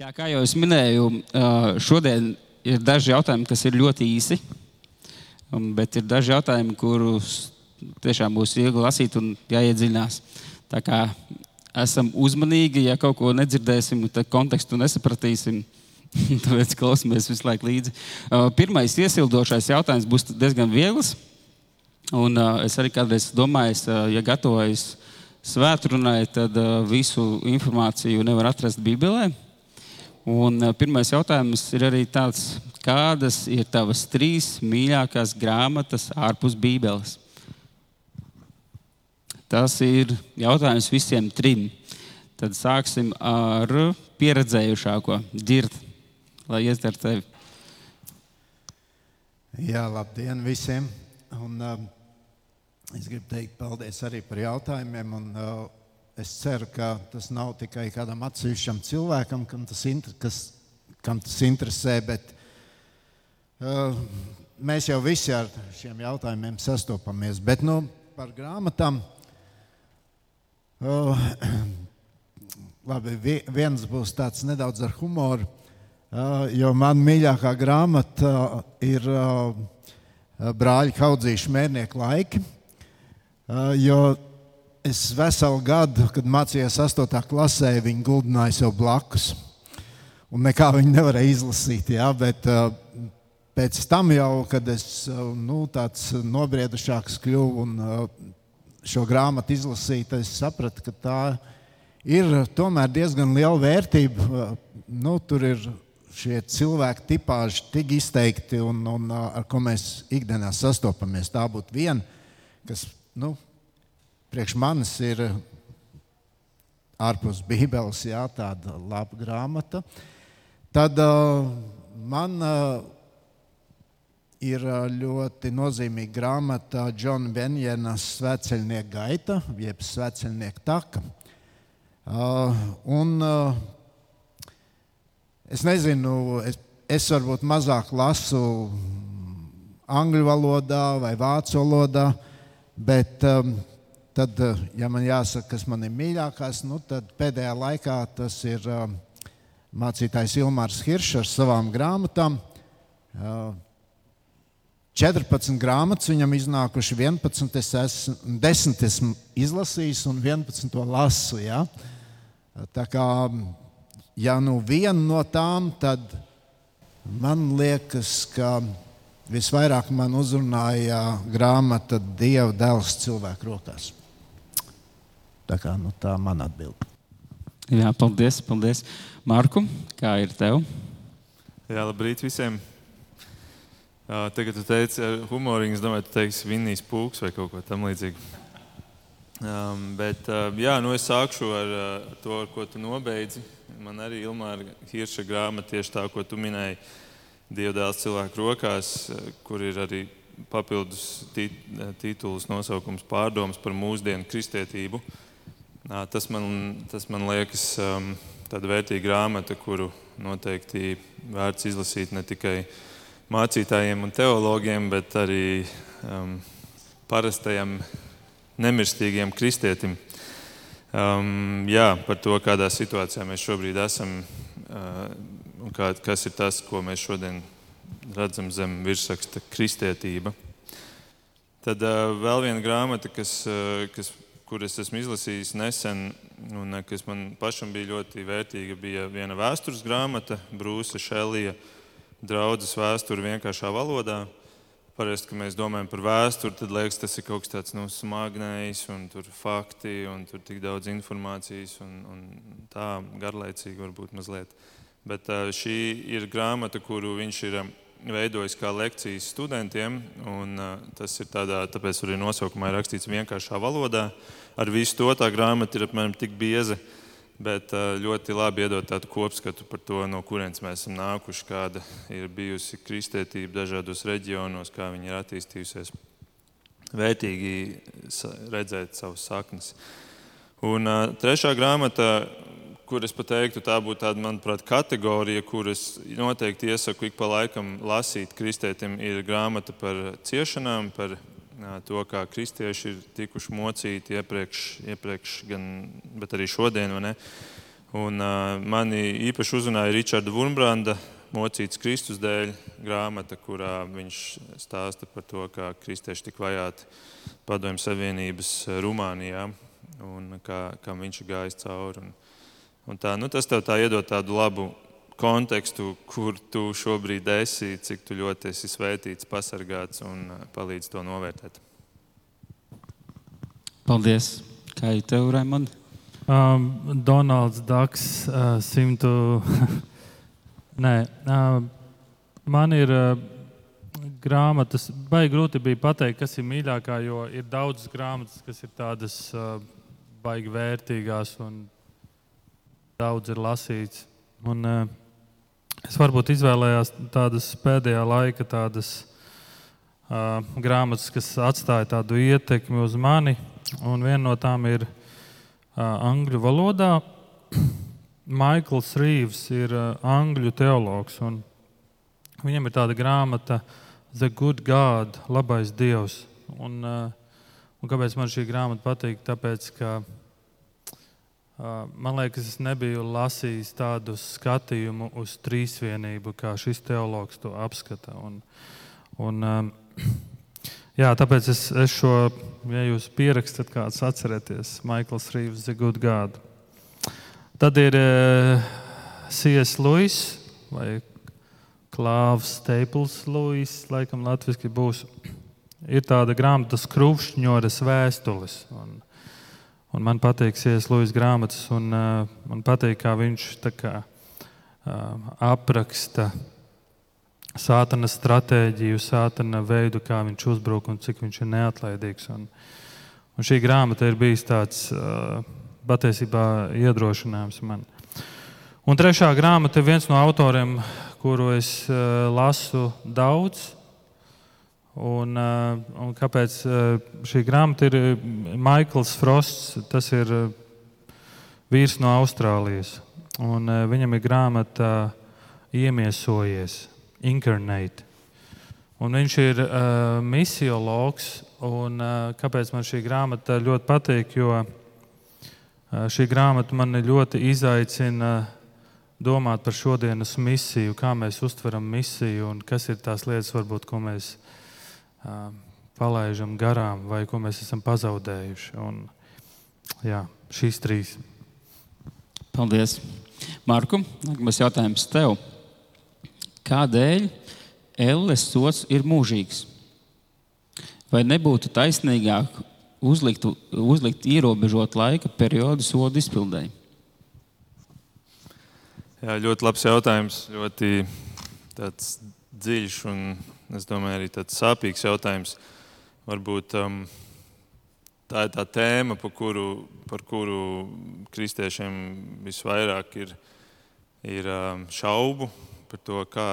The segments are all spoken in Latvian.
Jā, kā jau es minēju, šodien ir daži jautājumi, kas ir ļoti īsi, bet ir daži jautājumi, kurus tiešām būs viegli lasīt un jāiedziļinās. Tā kā esam uzmanīgi, ja kaut ko nedzirdēsim, tad kontekstu nesapratīsim. Tāpēc klausāmies visu laiku līdzi. Pirmais iesildošais jautājums būs diezgan viegls. Un es arī kādreiz domāju, ja gatavojos svētkrunai, tad visu informāciju nevar atrast Bībelē. Un pirmais jautājums ir arī tāds, kādas ir tavas trīs mīļākās grāmatas ārpus Bībeles? Tas ir jautājums visiem trim. Tad sāksim ar pieredzējušāko, dzird, lai izdara tevi. Jā, labdien visiem! Un, uh, es gribu teikt paldies arī par jautājumiem. Un, uh, Es ceru, ka tas nav tikai kādam atsevišķam cilvēkam, kam tas, inter, kas, kam tas interesē, bet uh, mēs jau visi ar šiem jautājumiem sastopamies. Bet nu, par grāmatām. Uh, labi, viens būs tāds nedaudz ar humoru, uh, jo man mīļākā grāmata ir uh, Brāļa Kaudzīša mērnieku laiki. Uh, jo es veselu gadu, kad mācījos 8. klasē, viņi guldināja sev blakus. Un nekā viņi nevarēja izlasīt. Ja? Bet, uh, pēc tam, jau, kad es uh, nu, tāds nobriedušāks kļuvu un uh, šo grāmatu izlasīju, es sapratu, ka tā ir diezgan liela vērtība. Nu, tur ir šie cilvēki tipāži tik izteikti un, un ar ko mēs ikdienā sastopamies. Tā būtu viena, kas nu, priekš manis ir ārpus Bībeles jā, tāda laba grāmata. Tad uh, man uh, ir ļoti nozīmīga grāmata Džona Benjēnas Svētceļnieka gaita, jeb Svētceļnieka taka. Uh, un, uh, es nezinu, es, es varbūt mazāk lasu angļu valodā vai vācu valodā, bet um, Tad, eh, ja man jāsaka, kas man ir mīļākās, nu, tad pēdējā laikā tas ir uh, mācītājs Ilmārs Hiršs ar savām grāmatām. Uh, 14 grāmatas viņam iznākuši, 11 es esmu, 10 esmu izlasījis un 11 to lasu. Ja? Tā kā ja nu viena no tām, tad man liekas, ka visvairāk man uzrunāja grāmata Dieva dēls cilvēku rokās. Tā, kā, nu, tā man atbild. Jā, paldies, paldies. Marku, kā ir tev? Jā, labrīt visiem. Uh, tagad tu teici, humorīgi, es domāju, tu teiksi Vinnijas pūks vai kaut ko tamlīdzīgu. Um, bet uh, jā, nu es sākšu ar uh, to, ar ko tu nobeidzi. Man arī Ilmāra Hirša grāmata tieši tā, ko tu minēji, Dievdēls cilvēku rokās, kur ir arī papildus tituls nosaukums pārdomas par mūsdienu kristietību. Uh, Tas man, tas man liekas tāda vērtīga grāmata, kuru noteikti vērts izlasīt ne tikai mācītājiem un teologiem, bet arī um, parastajam nemirstīgiem kristietim. Um, jā, par to, kādā situācijā mēs šobrīd esam uh, un kā, kas ir tas, ko mēs šodien redzam zem virsraksta kristietība. Tad uh, vēl viena grāmata, kas, uh, kas kur es esmu izlasījis nesen, un eh, kas man pašam bija ļoti vērtīga, bija viena vēstures grāmata, Brūsa Šelija, draudzes vēsture vienkāršā valodā. Parasti, kad mēs domājam par vēsturi, tad liekas, tas ir kaut kas tāds nu, smagnējs, un tur fakti, un tur tik daudz informācijas, un, un tā garlaicīgi varbūt mazliet. Bet eh, šī ir grāmata, kuru viņš ir veidojis kā lekcijas studentiem. Un, uh, tas ir tādā, tāpēc arī nosaukumā ir rakstīts vienkāršā valodā. Ar visu to tā grāmata ir apmēram tik bieza, bet uh, ļoti labi iedod tādu kopskatu par to, no kurienes mēs esam nākuši, kāda ir bijusi kristētība dažādos reģionos, kā viņa ir attīstījusies. Vērtīgi redzēt savus saknes. Un uh, trešā grāmata kur es teiktu, tā būtu tāda, manuprāt, kategorija, kuras noteikti iesaku ik pa laikam lasīt kristētim, ir grāmata par ciešanām, par to, kā kristieši ir tikuši mocīti iepriekš, iepriekš gan, bet arī šodien. Un, uh, mani īpaši uzrunāja Ričarda Vunbranda Mocīts Kristus dēļ grāmata, kurā viņš stāsta par to, kā kristieši tika vajāti Padomju Savienības Rumānijā un kā, kā viņš ir gājis cauri. Un, un tā, nu, tas tev tā iedod tādu labu kontekstu, kur tu šobrīd esi, cik tu ļoti esi svētīts, pasargāts un palīdz to novērtēt. Paldies! Kā ir tev, Raimond? Um, Donalds Daks, uh, simtu. Nē, uh, man ir uh, grāmatas, baigi grūti bija pateikt, kas ir mīļākā, jo ir daudzas grāmatas, kas ir tādas uh, baigi vērtīgās un daudz ir lasīts. Un, uh, Es varbūt izvēlējos tādas pēdējā laika tādas, uh, grāmatas, kas atstāja tādu ietekmi uz mani. Viena no tām ir uh, angļu valodā. Maikls Rīvs ir uh, angļu teologs. Viņam ir tāda grāmata The Good God, Labais Dievs. Un, uh, un kāpēc man šī grāmata patīk? Tāpēc, ka Man liekas, es nebiju lasījis tādu skatījumu uz trīsvienību, kā šis teologs to apskata. Un, un, jā, tāpēc es, es šo, ja jūs pierakstat, kāds atcerieties, Maikls Rīvs, The Good God. Tad ir C.S. Lewis vai Klāvs Staples Lewis, laikam latviski būs. Ir tāda grāmata Skrūvšņoras vēstules. Un, Un man patīk Sijas Lūijas grāmatas, un uh, man patīk, kā viņš kā, uh, apraksta sātana stratēģiju, sātana veidu, kā viņš uzbruk un cik viņš ir neatlaidīgs. Un, un šī grāmata ir bijis tāds uh, patiesībā iedrošinājums man. Un trešā grāmata ir viens no autoriem, kuru es uh, lasu daudz. Un, eh, un kāpēc eh, šī grāmata ir eh, Maikls Frosts? Tas ir vīrs no Austrālijas. Un viņam ir grāmata Iemiesojies, Incarnate. Un viņš ir uh, misiologs. Un, uh, kāpēc man šī grāmata ļoti patīk? Jo uh, šī grāmata man ļoti izaicina domāt par šodienas misiju, kā mēs uztveram misiju un kas ir tās lietas, varbūt, ko mēs palaidām garām, vai ko mēs esam pazaudējuši. Un, jā, šīs trīs. Paldies. Marku, nākamais jautājums tev. Kādēļ elles sots ir mūžīgs? Vai nebūtu taisnīgāk uzlikt, uzlikt ierobežot laika periodu sodu izpildēji? Jā, ļoti labs jautājums. Ļoti dziļš un Es domāju, arī tāds sāpīgs jautājums. Varbūt um, tā ir tā tēma, par kuru, par kuru kristiešiem visvairāk ir, ir um, šaubu par to, kā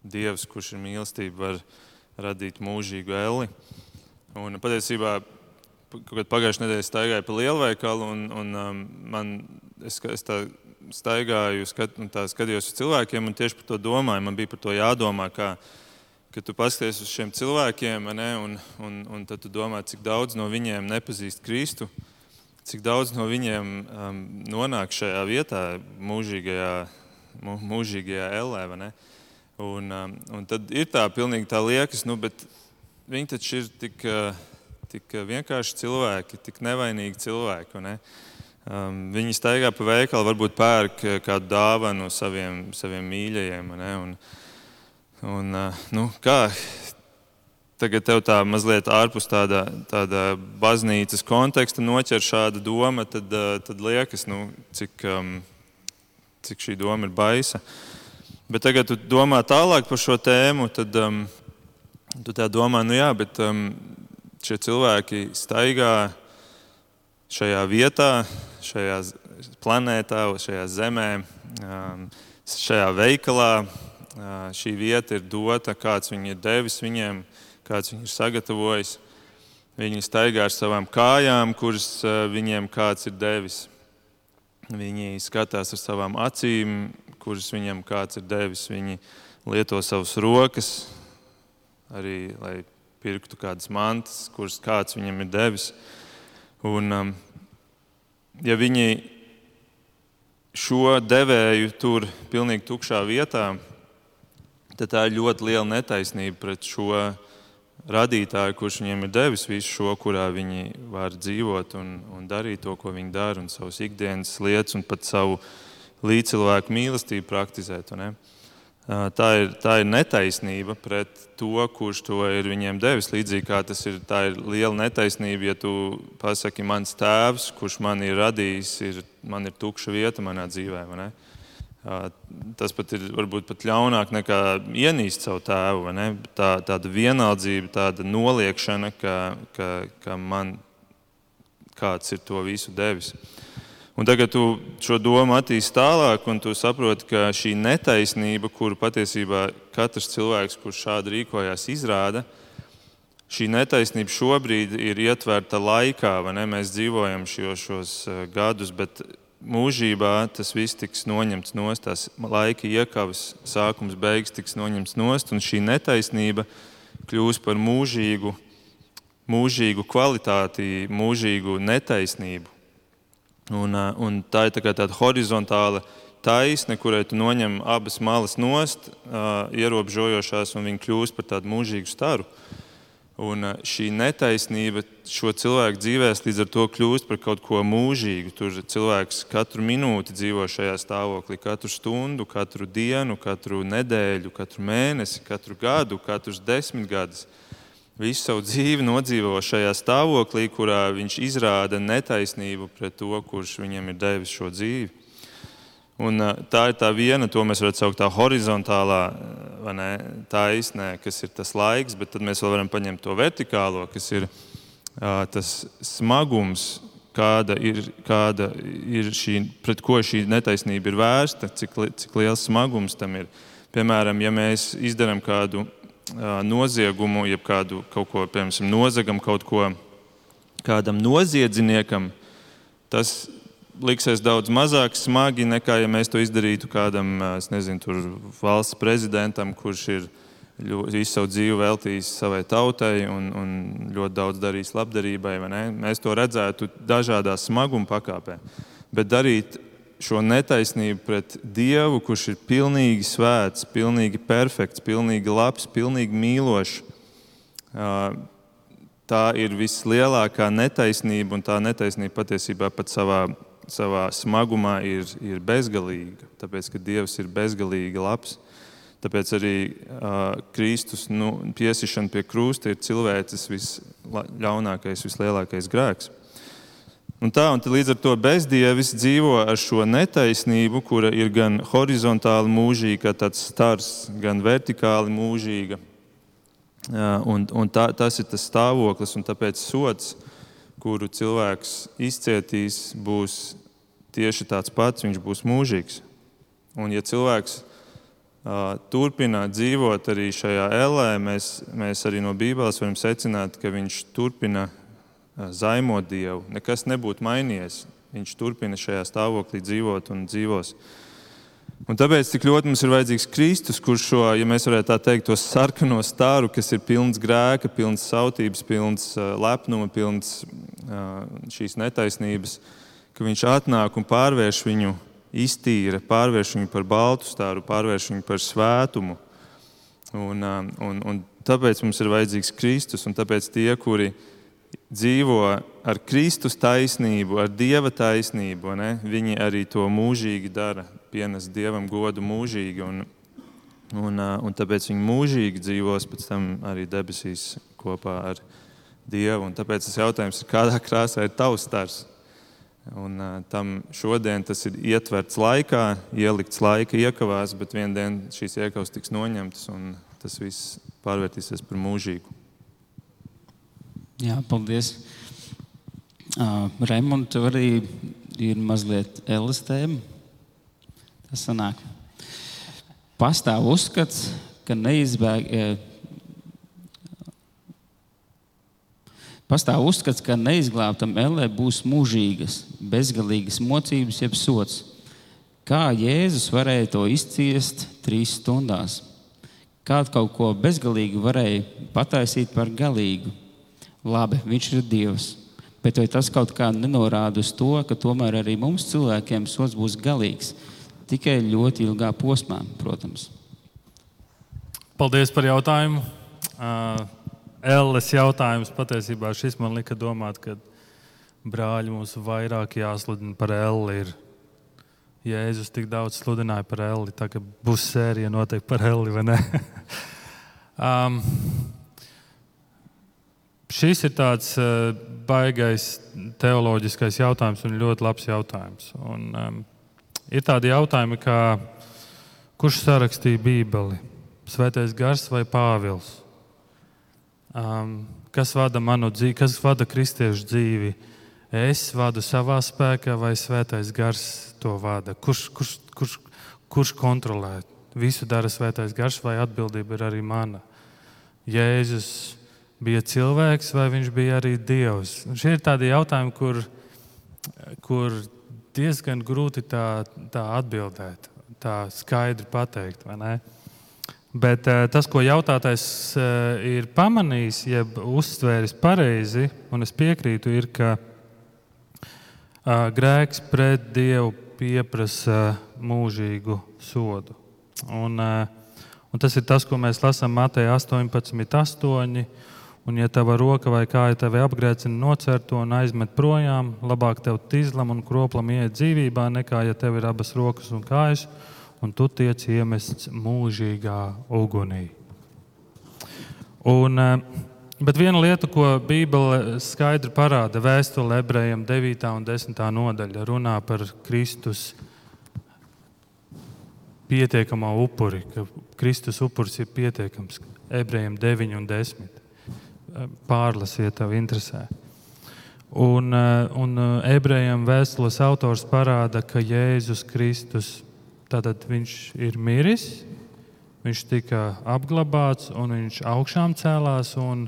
Dievs, kurš ir mīlestība, var radīt mūžīgu elli. Un patiesībā pagājušajā nedēļā staigāju pa lielveikalu, un, un um, man, es, es tā staigāju, skat, tā skatījos uz cilvēkiem, un tieši par to domāju. Man bija par to jādomā, kā, kad tu paskaties uz šiem cilvēkiem, ne, un, un, un tad tu domā, cik daudz no viņiem nepazīst Kristu, cik daudz no viņiem um, nonāk šajā vietā, mūžīgajā, mūžīgajā ellē. Un, um, un tad ir tā, pilnīgi tā liekas, nu, bet viņi taču ir tik, uh, tik vienkārši cilvēki, tik nevainīgi cilvēki. Ne? Um, viņi staigā pa veikalu, varbūt pērk uh, kādu dāvanu saviem, saviem mīļajiem. Ne? Un, Un, nu, kā tagad tev tā mazliet ārpus tāda, tāda baznīcas konteksta noķer šāda doma, tad, tad liekas, nu, cik, cik šī doma ir baisa. Bet tagad, kad domā tālāk par šo tēmu, tad um, tu tā domā, nu jā, bet um, šie cilvēki staigā šajā vietā, šajā planētā, šajā zemē, um, šajā veikalā, šī vieta ir dota, kāds viņu ir devis viņiem, kāds viņu ir sagatavojis. Viņi staigā ar savām kājām, kuras viņiem kāds ir devis. Viņi skatās ar savām acīm, kuras viņiem kāds ir devis. Viņi lieto savas rokas, arī lai pirktu kādas mantas, kuras kāds viņam ir devis. Un, ja viņi šo devēju tur pilnīgi tukšā vietā, tad tā ir ļoti liela netaisnība pret šo radītāju, kurš viņiem ir devis visu šo, kurā viņi var dzīvot un, un darīt to, ko viņi dara, un savas ikdienas lietas, un pat savu līdzcilvēku mīlestību praktizēt. Tā ir, tā ir netaisnība pret to, kurš to ir viņiem devis. Līdzīgi kā tas ir, ir liela netaisnība, ja tu pasaki, mans tēvs, kurš man ir radījis, ir, man ir tukša vieta manā dzīvē. Tas pat ir varbūt pat ļaunāk nekā ienīst savu tēvu. Tā, tāda vienaldzība, tāda noliekšana, ka, ka, ka man kāds ir to visu devis. Un tagad tu šo domu attīstīsi tālāk, un tu saproti, ka šī netaisnība, kuru patiesībā katrs cilvēks, kurš šādi rīkojās, izrāda, šī netaisnība šobrīd ir ietverta laikā, vai ne? Mēs dzīvojam šos, šos gadus, bet mūžībā tas viss tiks noņemts no tās laika iekavas, sākums, beigas tiks noņemts no un šī netaisnība kļūs par mūžīgu, mūžīgu kvalitāti, mūžīgu netaisnību. Un, un tā ir tā tāda horizontāla taisne, kurai tu noņem abas malas nost, ierobežojošās, un viņi kļūst par tādu mūžīgu staru. Un eh, šī netaisnība šo cilvēku dzīvēs līdz ar to kļūst par kaut ko mūžīgu. Tur cilvēks katru minūti dzīvo šajā stāvoklī, katru stundu, katru dienu, katru nedēļu, katru mēnesi, katru gadu, katrus desmit gadus. Visu savu dzīvi nodzīvo šajā stāvoklī, kurā viņš izrāda netaisnību pret to, kurš viņam ir devis šo dzīvi. Un, tā ir tā viena, to mēs varam saukt par horizontālā ne, taisnē, kas ir tas laiks, bet tad mēs vēl varam paņemt to vertikālo, kas ir uh, tas smagums, kāda ir, kāda ir šī, pret ko šī netaisnība ir vērsta, cik, cik liels smagums tam ir. Piemēram, ja mēs izdarām kādu noziegumu, jeb kādu kaut ko, piemēram, nozagam kaut ko kādam noziedzniekam, tas liksies daudz mazāk smagi nekā, ja mēs to izdarītu kādam nezinu, valsts prezidentam, kurš ir visu savu dzīvi veltījis savai tautai un, un ļoti daudz darījis labdarībai. Mēs to redzētu dažādā smaguma pakāpē. Bet darīt šo netaisnību pret Dievu, kurš ir pilnīgi svēts, pilnīgi perfekts, pilnīgi labs, pilnīgi mīlošs. Tā ir vislielākā netaisnība, un tā netaisnība patiesībā pat savā savā smagumā ir, ir bezgalīga, tāpēc ka Dievs ir bezgalīgi labs. Tāpēc arī uh, Kristus nu, piesišana pie krusta ir cilvēces visļaunākais, vislielākais grēks. Un tā, un līdz ar to bezdievis dzīvo ar šo netaisnību, kura ir gan horizontāli mūžīga, tāds stars, gan vertikāli mūžīga. Un, un tā, tas ir tas stāvoklis, un tāpēc sots, kuru cilvēks izcietīs, būs tieši tāds pats, viņš būs mūžīgs. Un, ja cilvēks uh, turpina dzīvot arī šajā ellē, mēs, mēs arī no Bībeles varam secināt, ka viņš turpina zaimot Dievu. Nekas nebūtu mainījies. Viņš turpina šajā stāvoklī dzīvot un dzīvos. Un tāpēc tik ļoti mums ir vajadzīgs Kristus, kurš šo, ja mēs varētu tā teikt, to sarkano stāru, kas ir pilns grēka, pilns sautības, pilns lepnuma, pilns šīs netaisnības, ka viņš atnāk un pārvērš viņu iztīra, pārvērš viņu par baltu stāru, pārvērš viņu par svētumu. Un, un, un tāpēc mums ir vajadzīgs Kristus, un tāpēc tie, kuri dzīvo ar Kristus taisnību, ar Dieva taisnību, ne, viņi arī to mūžīgi dara, pienes Dievam godu mūžīgi. Un, un, uh, un tāpēc viņi mūžīgi dzīvos pēc tam arī debesīs kopā ar Dievu. Un tāpēc tas jautājums ir, kādā krāsā ir tavs stars? Un, uh, tam šodien tas ir ietverts laikā, ielikts laika iekavās, bet vienā dienā šīs iekavas tiks noņemtas un tas viss pārvērtīsies par mūžīgu. Jā, paldies. Uh, Raimunds, tev arī ir mazliet Elas tēma. Tas sanāk. Pastāv uzskats, ka neizbēg, Pastāv uzskats, ka neizglābtam ellē būs mūžīgas, bezgalīgas mocības, jeb sots. Kā Jēzus varēja to izciest trīs stundās? Kādu kaut ko bezgalīgu varēja pataisīt par galīgu? Labi, viņš ir Dievs. Bet vai tas kaut kā nenorāda uz to, ka tomēr arī mums cilvēkiem sots būs galīgs? Tikai ļoti ilgā posmā, protams. Paldies par jautājumu. Uh, Elles jautājums patiesībā šis man lika domāt, ka brāļi mums vairāk jāsludina par Elli. Ir. Jēzus tik daudz sludināja par Elli, tā ka būs sērija noteikti par Elli, vai ne? um, šis ir tāds uh, baigais teoloģiskais jautājums un ļoti labs jautājums. Un, um, ir tādi jautājumi, kā kurš sarakstīja Bībeli? Svētais Gars vai Pāvils? Um, kas vada manu dzīvi, kas vada kristiešu dzīvi? Es vadu savā spēkā, vai Svētais Gars to vada? Kurš, kurš, kurš, kurš kontrolē? Visu dara Svētais Gars, vai atbildība ir arī mana? Jēzus bija cilvēks, vai viņš bija arī Dievs? Un šie ir tādi jautājumi, kur, kur diezgan grūti tā, tā atbildēt, tā skaidri pateikt. Bet uh, tas, ko jautātais uh, ir pamanījis, jeb uztvēris pareizi, un es piekrītu, ir, ka uh, grēks pret Dievu pieprasa mūžīgu sodu. Un, un tas ir tas, ko mēs lasām Mateja 18,8. Un, ja tava roka vai kāja tevi apgrēcina, nocer to un aizmet projām, labāk tev tīzlam un kroplam iet dzīvībā, nekā ja tev ir abas rokas un kājas un tu tiec iemests mūžīgā ugunī. Un, eh, bet viena lieta, ko Bībele skaidri parāda, vēstule ebrejiem 9. un 10. nodaļa, runā par Kristus pietiekamā upuri, ka Kristus upuris ir pietiekams. Ebrejiem 9 un 10. Eh, pārlasiet, tev interesē. Un, eh, un ebrejiem vēstules autors parāda, ka Jēzus Kristus Tātad viņš ir miris, viņš tika apglabāts un viņš augšām cēlās. Un,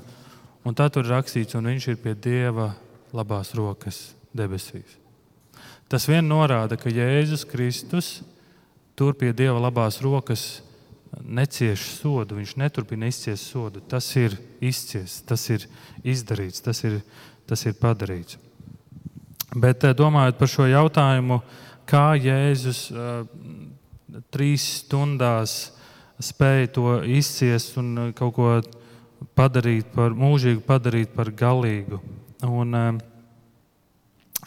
un tā tur rakstīts, un viņš ir pie Dieva labās rokas debesīs. Tas vien norāda, ka Jēzus Kristus tur pie Dieva labās rokas necieš sodu, viņš neturpina izciest sodu. Tas ir izciests, tas ir izdarīts, tas ir, tas ir padarīts. Bet eh, domājot par šo jautājumu, kā Jēzus trīs stundās spēja to izciest un uh, kaut ko padarīt par mūžīgu, padarīt par galīgu. Un, um,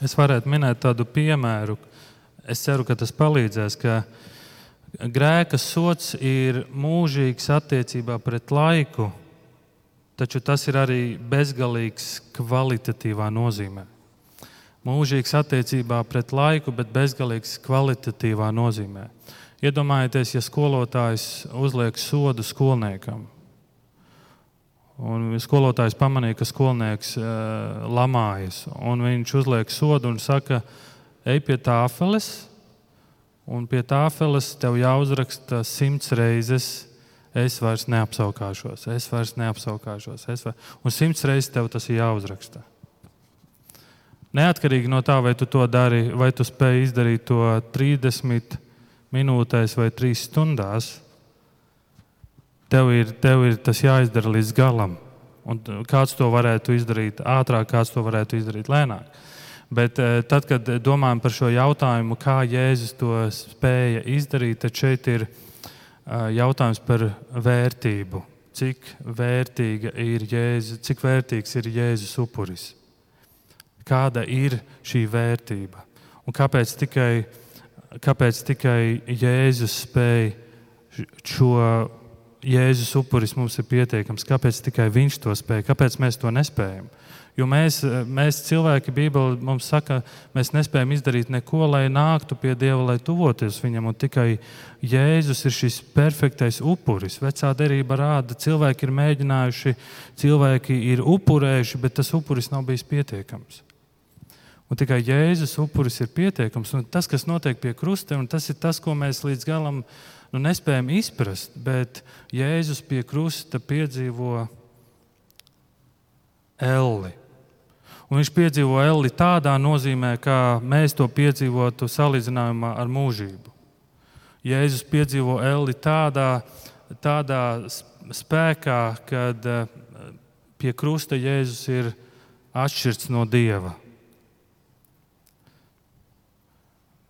es varētu minēt tādu piemēru, es ceru, ka tas palīdzēs. Ka grēka sots ir mūžīgs attiecībā pret laiku, taču tas ir arī bezgalīgs kvalitatīvā nozīmē. Mūžīgs attiecībā pret laiku, bet bezgalīgs kvalitatīvā nozīmē. Iedomājieties, ja skolotājs uzliek sodu skolniekam. Un skolotājs pamanīja, ka skolnieks uh, lamājas. Viņš uzliek sodu un saka, ej pie tāfeles, un pie tāfeles tev jāuzraksta simts reizes. Es vairs neapsaukāšos, es vairs neapsaukāšos. Es vairs... Un simts reizes tev tas ir jāuzraksta. Neatkarīgi no tā, vai tu to dari, vai tu spēj izdarīt to 30, minūtēs vai trīs stundās, tev ir, tev ir tas jāizdara līdz galam. Un kāds to varētu izdarīt ātrāk, kāds to varētu izdarīt lēnāk. Bet eh, tad, kad domājam par šo jautājumu, kā Jēzus to spēja izdarīt, tad šeit ir eh, jautājums par vērtību. Cik, ir Jēzus, cik vērtīgs ir Jēzus upuris? Kāda ir šī vērtība? Un kāpēc tikai kāpēc tikai Jēzus spēja šo Jēzus upuris mums ir pietiekams, kāpēc tikai viņš to spēja, kāpēc mēs to nespējam. Jo mēs, mēs cilvēki, Bībele mums saka, mēs nespējam izdarīt neko, lai nāktu pie Dieva, lai tuvotos viņam. Un tikai Jēzus ir šis perfektais upuris. Vecā derība rāda, cilvēki ir mēģinājuši, cilvēki ir upurējuši, bet tas upuris nav bijis pietiekams. Un tikai Jēzus upuris ir pietiekams. Un tas, kas notiek pie krusta, tas ir tas, ko mēs līdz galam nu, nespējam izprast. Bet Jēzus pie krusta piedzīvo elli. Un viņš piedzīvo elli tādā nozīmē, kā mēs to piedzīvotu salīdzinājumā ar mūžību. Jēzus piedzīvo elli tādā, tādā spēkā, kad eh, pie krusta Jēzus ir atšķirts no dieva.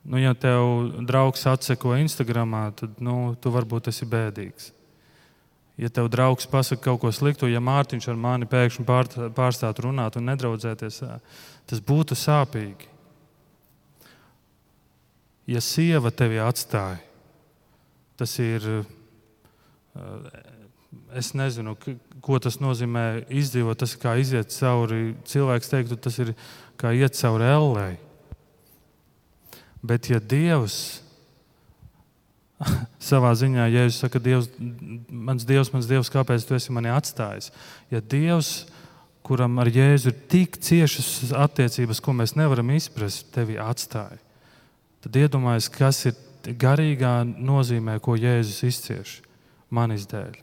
Nu, ja tev draugs atseko Instagram, tad nu, tu varbūt esi bēdīgs. Ja tev draugs pasakā kaut ko sliktu, ja Mārtiņš ar mani pēkšņi pārstātu runāt un nedraudzēties, tas būtu sāpīgi. Ja sieva tevi atstāja, tas ir. Es nezinu, ko tas nozīmē izdzīvot. Tas ir kā iziet cauri, cilvēks teiktu, tas ir kā iet cauri ellei. Bet, ja Dievs savā ziņā, ja Jēzus saka, Dievs, mans Dievs, mans Dievs, kāpēc tu esi mani atstājis? Ja Dievs, kuram ar Jēzu ir tik ciešas attiecības, ko mēs nevaram izprast, tevi atstāja, tad iedomājieties, kas ir garīgā nozīmē, ko Jēzus izcieš manis dēļ.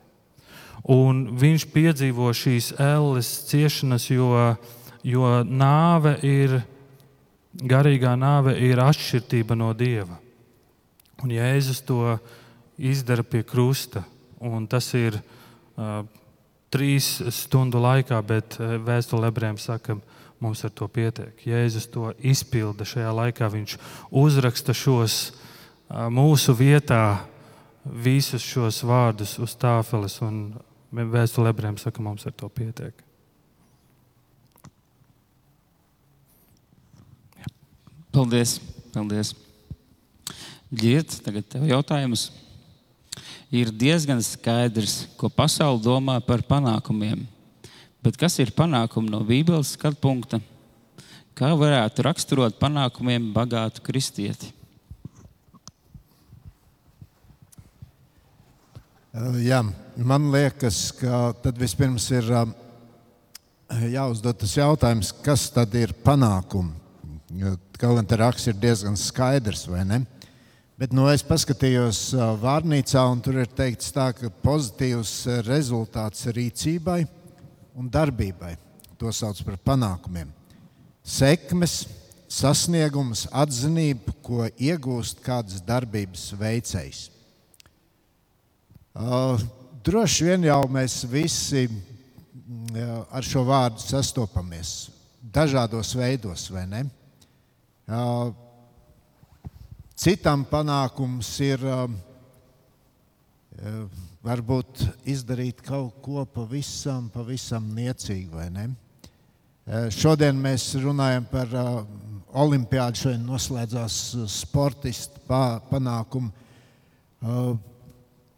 Un viņš piedzīvo šīs elles ciešanas, jo, jo nāve ir garīgā nāve ir atšķirība no dieva. Un Jēzus to izdara pie krusta. Un tas ir uh, trīs stundu laikā, bet vēstule ebrejiem saka, mums ar to pietiek. Jēzus to izpilda šajā laikā. Viņš uzraksta šos uh, mūsu vietā, visus šos vārdus uz tāfeles. Un vēstule ebrejiem saka, mums ar to pietiek. Paldies! paldies. Giet, tagad tev jautājums. Ir diezgan skaidrs, ko pasaule domā par panākumiem. Bet kas ir panākumi no Bībeles skatu punkta? Kā varētu raksturot panākumiem bagātu kristieti? Jā, man liekas, ka tad vispirms ir jāuzdod tas jautājums, kas tad ir panākumi. Kaut gan tā raksts ir diezgan skaidrs, vai ne? Bet nu, es paskatījos vārnīcā, un tur ir teikts, tā, ka pozitīvs rezultāts rīcībai un darbībai. To sauc par panākumiem. Sekmes, sasniegums, atzinība, ko iegūst kādas darbības veicējs. Droši vien jau mēs visi ar šo vārdu sastopamies dažādos veidos, vai ne? Citam panākums ir varbūt izdarīt kaut ko pavisam, pavisam niecīgu, ne? Šodien mēs runājam par olimpiādu, šodien noslēdzās sportistu panākumu.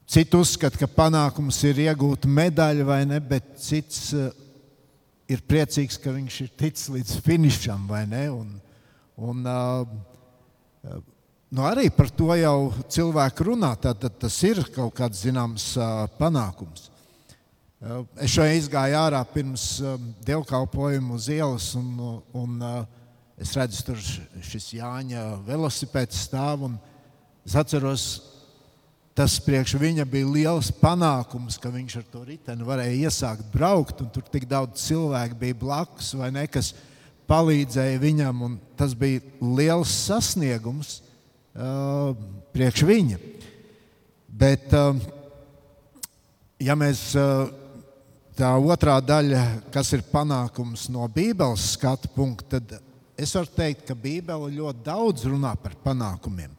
Cits uzskata, ka panākums ir iegūt medaļu vai ne, bet cits ir priecīgs, ka viņš ir ticis līdz finišam vai ne. Un, Un, nu arī par to jau cilvēki runā. Tad, tad tas ir kaut kāds zināms panākums. Es šodien izgāju ārā pirms dievkalpojuma uz ielas, un, un es redzu, tur šis Jāņa velosipēds stāv. Es atceros, tas priekš viņa bija liels panākums, ka viņš ar to riteni varēja iesākt braukt, un tur tik daudz cilvēku bija blakus vai ne, kas palīdzēja viņam, un tas bija liels sasniegums priekš viņa. Bet, uh, ja mēs uh, tā otrā daļa, kas ir panākums no Bībeles skatu punkta, tad es varu teikt, ka Bībele ļoti daudz runā par panākumiem.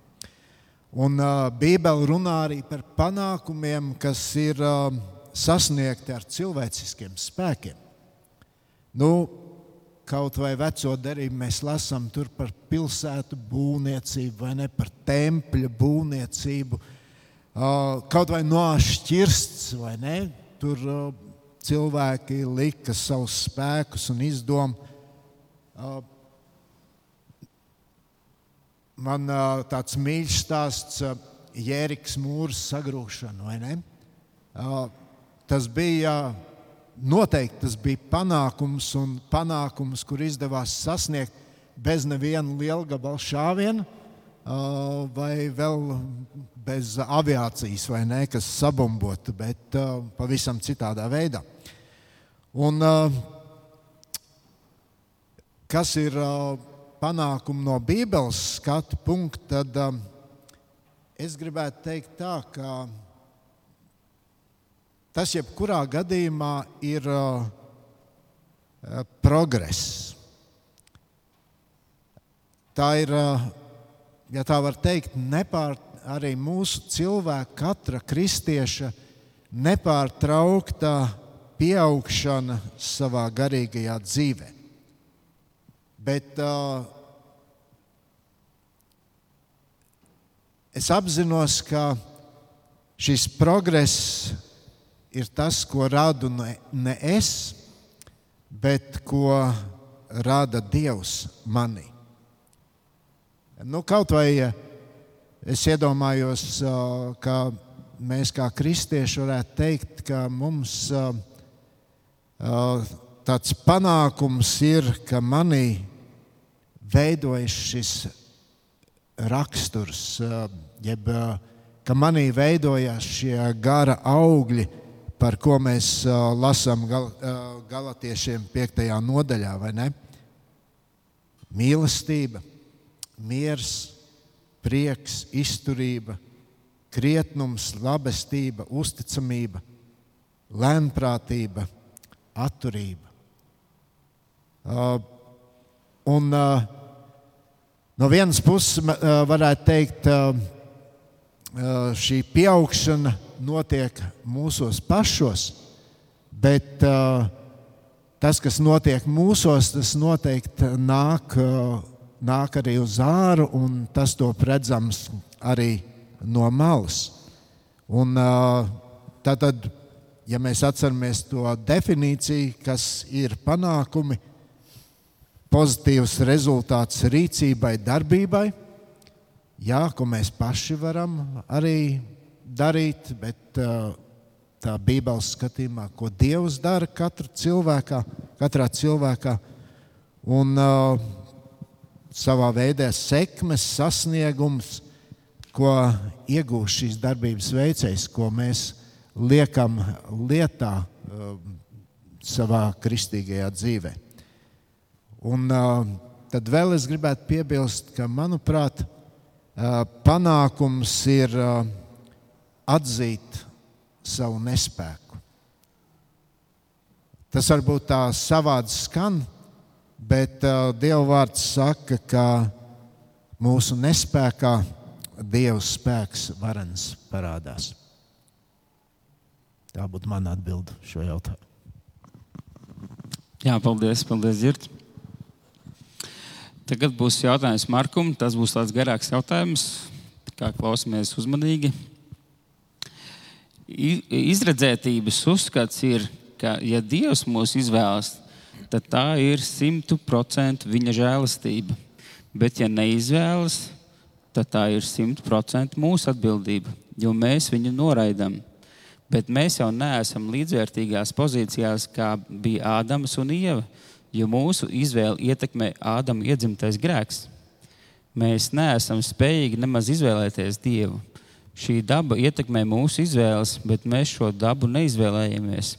Un Bībele runā arī par panākumiem, kas ir sasniegti ar cilvēciskiem spēkiem. Nu, kaut vai veco derību mēs lasām par pilsētu būvniecību vai ne par tempļa būvniecību. Kaut vai nošķirsts vai ne, tur cilvēki lika savus spēkus un izdomu. Man tāds mīļš stāsts Jēriks mūrs sagrūšana, vai ne? Tas bija noteikti tas bija panākums un panākums, kur izdevās sasniegt bez neviena liela gabala šāviena, vai vēl bez aviācijas, vai ne, kas sabumbota, bet pavisam citādā veidā. Un, kas ir panākumi no Bībeles skatu punkta, tad es gribētu teikt tā, ka Tas jebkurā gadījumā ir uh, progress. Tā ir, ja tā var teikt, nepār, arī mūsu cilvēka, katra kristieša nepārtraukta pieaugšana savā garīgajā dzīvē. Bet uh, es apzinos, ka šis progress ir tas, ko radu ne, ne es, bet ko rada Dievs manī. Nu, kaut vai es iedomājos, ka mēs kā kristieši varētu teikt, ka mums tāds panākums ir, ka manī veidojas šis raksturs, jeb ka manī veidojas šie gara augļi, par ko mēs lasām gal, galotiešiem 5. nodaļā, vai ne? Mīlestība miers, prieks, izturība, krietnums, labestība, uzticamība, lēnprātība, atturība. Uh, un, uh, no vienas puses, uh, varētu teikt, uh, uh, šī pieaugšana notiek mūsos pašos, bet uh, tas, kas notiek mūsos, tas noteikti nāk. Uh, nāk arī uz āru, un tas to redzams arī no malas. Un, tātad, ja mēs atceramies to definīciju, kas ir panākumi, pozitīvs rezultāts rīcībai, darbībai, jā, ko mēs paši varam arī darīt, bet tā Bībeles skatījumā, ko Dievs dara katrā cilvēkā, katrā cilvēkā. Un, uh, savā veidā sekmes, sasniegums, ko iegūst šīs darbības veicējs, ko mēs liekam lietā uh, savā kristīgajā dzīvē. Un, uh, tad vēl es gribētu piebilst, ka, manuprāt, uh, panākums ir uh, atzīt savu nespēku. Tas varbūt tā savādi skan, Bet uh, Dieva vārds saka, ka mūsu nespējā Dieva spēks varens parādās. Tā būtu mana atbilde šo jautājumu. Jā, paldies, paldies Zirt. Tagad būs jautājums Markam. Tas būs tāds garāks jautājums, kā klausāmies uzmanīgi. Izredzētības uzskats ir, ka, ja Dievs mūs izvēlas, tad tā ir simtu procentu viņa žēlastība. Bet, ja neizvēlas, tad tā ir simtu procentu mūsu atbildība, jo mēs viņu noraidām. Bet mēs jau neesam līdzvērtīgās pozīcijās, kā bija Ādams un Ieva, jo mūsu izvēle ietekmē Ādama iedzimtais grēks. Mēs neesam spējīgi nemaz izvēlēties Dievu. Šī daba ietekmē mūsu izvēles, bet mēs šo dabu neizvēlējamies.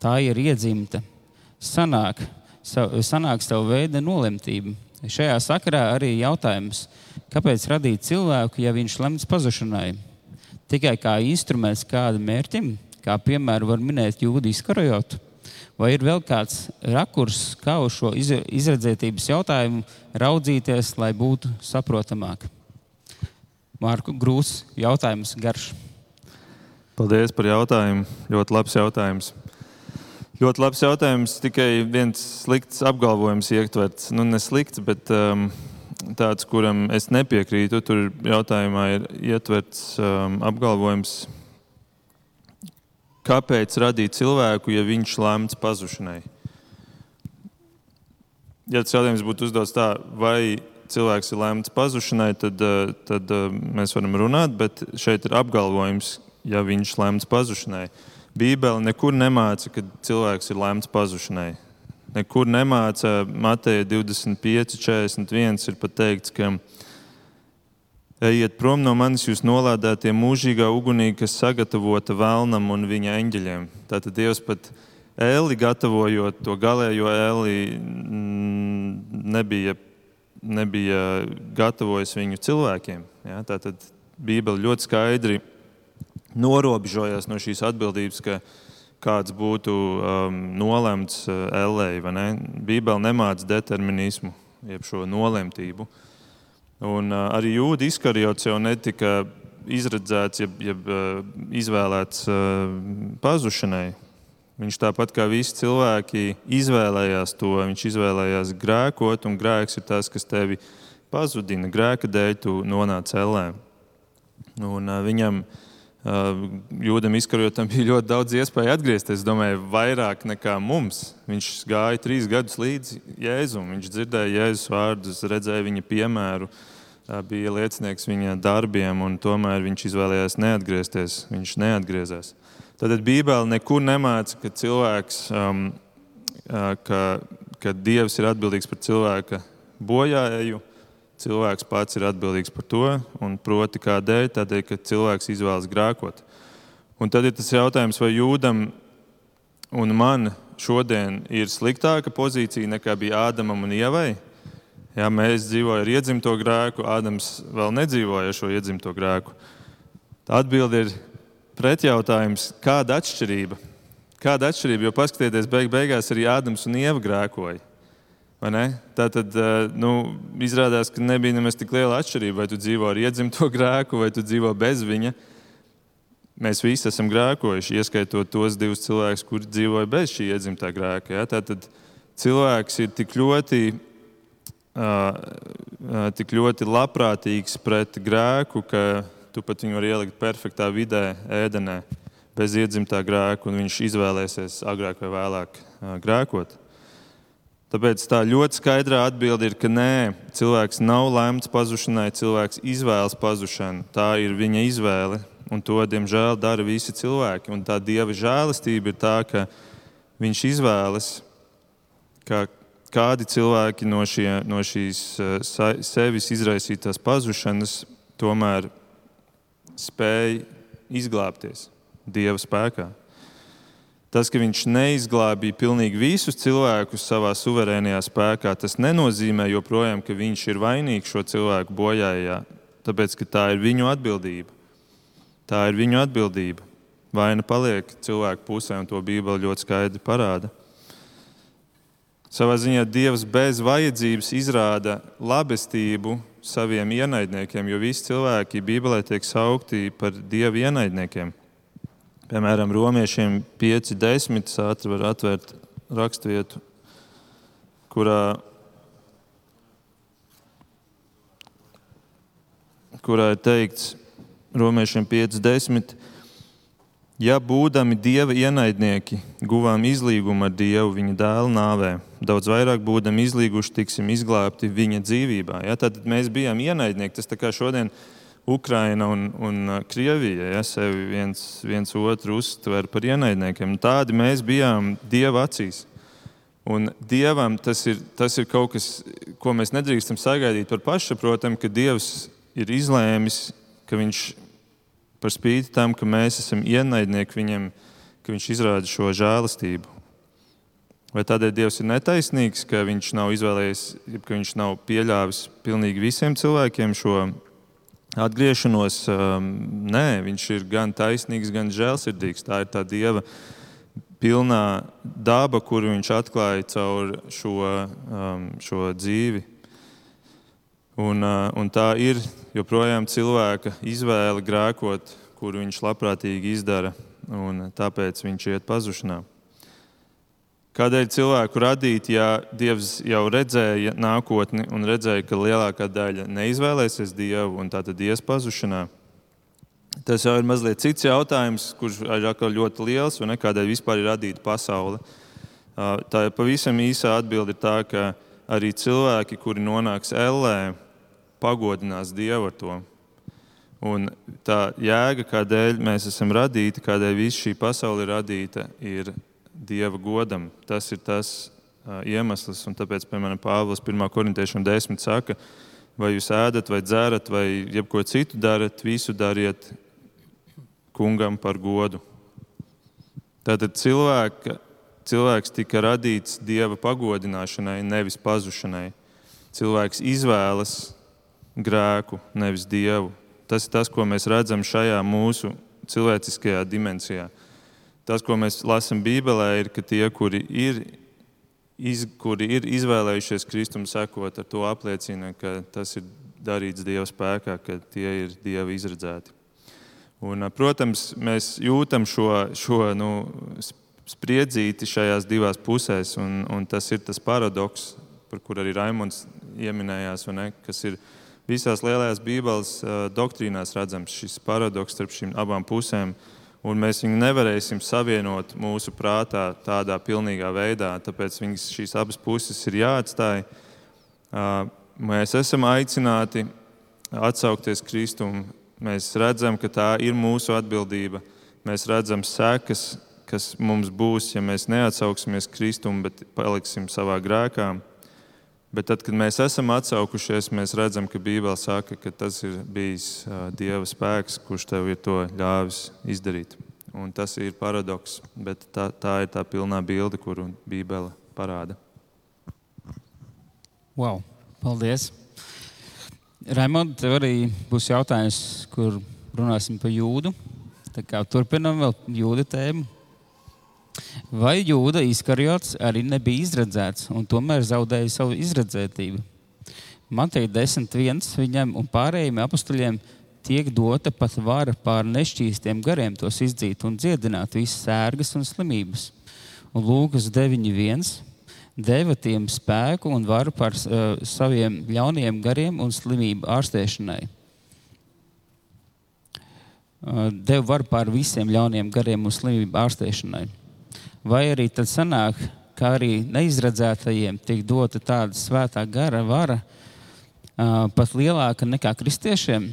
Tā ir iedzimta sanāk, sanāk savu veidu nolemtība. Šajā sakarā arī jautājums, kāpēc radīt cilvēku, ja viņš lemts pazušanai? Tikai kā instruments kādam mērķim, kā piemēram var minēt jūdu izkarojotu, vai ir vēl kāds rakurs, kā uz šo izredzētības jautājumu raudzīties, lai būtu saprotamāk? Mārku Grūs, jautājums garš. Paldies par jautājumu. Ļoti labs jautājums. Ļoti labs jautājums. Tikai viens slikts apgalvojums ietverts. Nu, ne slikts, bet um, tāds, kuram es nepiekrītu. Tur jautājumā ir ietverts um, apgalvojums, kāpēc radīt cilvēku, ja viņš lēmts pazušanai. Ja tas jautājums būtu uzdots tā, vai cilvēks ir lēmts pazušanai, tad, uh, tad uh, mēs varam runāt, bet šeit ir apgalvojums, ja viņš lēmts pazušanai. Bībele nekur nemāca, ka cilvēks ir lemts pazušanai. Nekur nemāca Mateja 25, 41. ir pat teikts, ka ejiet prom no manis, jūs nolādētie mūžīgā ugunī, kas sagatavota vēlnam un viņa eņģeļiem. Tātad Dievs pat ēli gatavojot to galējo ēli, nebija, nebija gatavojis viņu cilvēkiem. Ja? Tātad Bībele ļoti skaidri norobežojās no šīs atbildības, ka kāds būtu um, nolemts uh, LA. Ne? Bībele nemāca determinismu, jeb šo nolemtību. Un, uh, arī jūda izkarjots jau netika izredzēts, jeb, jeb uh, izvēlēts uh, pazušanai. Viņš tāpat kā visi cilvēki izvēlējās to, viņš izvēlējās grēkot, un grēks ir tas, kas tevi pazudina. Grēka dēļ tu nonāc ellē. Un, uh, viņam uh, Jūdam izkarotam bija ļoti daudz iespēju atgriezties. Es domāju, vairāk nekā mums. Viņš gāja trīs gadus līdzi Jēzum. Viņš dzirdēja Jēzus vārdus, redzēja viņa piemēru, bija liecinieks viņa darbiem, un tomēr viņš izvēlējās neatgriezties. Viņš neatgriezās. Tad Bībele nekur nemāca, ka cilvēks, um, ka, ka Dievs ir atbildīgs par cilvēka bojāju cilvēks pats ir atbildīgs par to, un proti kādēļ? Tādēļ, ka cilvēks izvēlas grēkot. Un tad ir tas jautājums, vai jūdam un man šodien ir sliktāka pozīcija nekā bija Ādamam un Ievai. Ja mēs dzīvojam ar iedzimto grēku, Ādams vēl nedzīvoja ar šo iedzimto grēku. Tā atbilde ir pretjautājums, kāda atšķirība? Kāda atšķirība? Jo paskatieties, beig beigās arī Ādams un Ieva grēkoja. Tā tad eh, nu, izrādās, ka nebija nemaz tik liela atšķirība, vai tu dzīvo ar iedzimto grēku, vai tu dzīvo bez viņa. Mēs visi esam grēkojuši, ieskaitot tos divus cilvēkus, kuri dzīvoja bez šī iedzimtā grēka. Ja? Tātad cilvēks ir tik ļoti, uh, tik ļoti labprātīgs pret grēku, ka tu pat viņu vari ielikt perfektā vidē, ēdenē, bez iedzimtā grēka, un viņš izvēlēsies agrāk vai vēlāk grēkot. Tāpēc tā ļoti skaidrā atbilde ir, ka nē, cilvēks nav lemts pazušanai, cilvēks izvēlas pazušanu. Tā ir viņa izvēle, un to, diemžēl, dara visi cilvēki. Un tā dieva žēlastība ir tā, ka viņš izvēlas, ka kādi cilvēki no, šie, no šīs sevis izraisītās pazušanas tomēr spēj izglābties dieva spēkā. Tas, ka viņš neizglābīja pilnīgi visus cilvēkus savā suverēnajā spēkā, tas nenozīmē joprojām, ka viņš ir vainīgs šo cilvēku bojājā, tāpēc ka tā ir viņu atbildība. Tā ir viņu atbildība. Vaina paliek cilvēku pusē, un to Bībele ļoti skaidri parāda. Savā ziņā Dievs bez vajadzības izrāda labestību saviem ienaidniekiem, jo visi cilvēki Bībelē tiek saukti par Dieva ienaidniekiem. Piemēram, romiešiem 5.10. ātri var atvērt raksturvietu, kurā, kurā ir teikts, romiešiem 5.10. Ja būdami dieva ienaidnieki, guvām izlīgumu ar dievu viņa dēla nāvē, daudz vairāk būdami izlīguši, tiksim izglābti viņa dzīvībā. Ja? Tad mēs bijām ienaidnieki. Tas kā šodien Ukraina un, un uh, Krievija ja, sevi viens, viens otru uztver par ienaidniekiem. Tādi mēs bijām Dieva acīs. Un Dievam tas ir, tas ir kaut kas, ko mēs nedrīkstam sagaidīt par pašsaprotamu, ka Dievs ir izlēmis, ka Viņš par spīti tam, ka mēs esam ienaidnieki viņam, ka Viņš izrāda šo žēlastību. Vai tādēļ Dievs ir netaisnīgs, ka Viņš nav izvēlējies, ka Viņš nav pieļāvis pilnīgi visiem cilvēkiem šo atgriešanos, um, nē, viņš ir gan taisnīgs, gan žēlsirdīgs. Tā ir tā dieva pilnā daba, kuru viņš atklāja caur šo, um, šo dzīvi. Un, uh, un tā ir joprojām cilvēka izvēle grēkot, kuru viņš labprātīgi izdara, un tāpēc viņš iet pazušanā. Kādēļ cilvēku radīt, ja Dievs jau redzēja nākotni un redzēja, ka lielākā daļa neizvēlēsies Dievu un tā tad ies pazušanā? Tas jau ir mazliet cits jautājums, kurš ir ļoti liels un kādēļ vispār ir radīta pasaule. Tā pavisam īsā atbilde ir tā, ka arī cilvēki, kuri nonāks ellē, pagodinās Dievu ar to. Un tā jēga, kādēļ mēs esam radīti, kādēļ visa šī pasaule ir radīta, ir Dieva godam. Tas ir tas iemesls, un tāpēc, piemēram, Pāvils 1. korintiešiem 10 saka, vai jūs ēdat, vai dzerat, vai jebko citu darat, visu dariet kungam par godu. Tātad cilvēka, cilvēks tika radīts Dieva pagodināšanai, nevis pazušanai. Cilvēks izvēlas grēku, nevis Dievu. Tas ir tas, ko mēs redzam šajā mūsu cilvēciskajā dimensijā. tas, ko mēs lasām Bībelē, ir, ka tie, kuri ir, iz, kuri ir izvēlējušies Kristum sekot, ar to apliecina, ka tas ir darīts Dieva spēkā, ka tie ir Dieva izredzēti. Un, protams, mēs jūtam šo, šo nu, spriedzīti šajās divās pusēs, un, un tas ir tas paradoks, par kur arī Raimons ieminējās, ne, kas ir visās lielajās Bībeles doktrīnās redzams, šis paradoks starp šīm abām pusēm. Un mēs viņu nevarēsim savienot mūsu prātā tādā pilnīgā veidā, tāpēc viņas, šīs abas puses ir jāatstāj. Mēs esam aicināti atsaukties Kristum. Mēs redzam, ka tā ir mūsu atbildība. Mēs redzam sekas, kas mums būs, ja mēs neatsauksimies Kristum, bet paliksim savā grēkā. Bet tad, kad mēs esam atsaukušies, mēs redzam, ka Bībele saka, ka tas ir bijis Dieva spēks, kurš tev ir to ļāvis izdarīt. Un tas ir paradoks, bet tā, tā ir tā pilnā bilde, kuru Bībele parāda. Wow, paldies! Raimond, tev arī būs jautājums, kur runāsim par jūdu. Turpinām vēl jūda tēmu. Vai jūda izkarjots arī nebija izredzēts un tomēr zaudēja savu izredzētību? Matei 10.1. viņam un pārējiem apstuļiem tiek dota pat vara pār nešķīstiem gariem tos izdzīt un dziedināt visas sērgas un slimības. Un Lūkas 9.1. deva tiem spēku un varu pār uh, saviem ļauniem gariem un slimību ārstēšanai. Uh, deva varu pār visiem ļauniem gariem un slimību ārstēšanai. Vai arī tad sanāk, ka arī neizredzētajiem tiek dota tāda svētā gara vara, uh, pat lielāka nekā kristiešiem?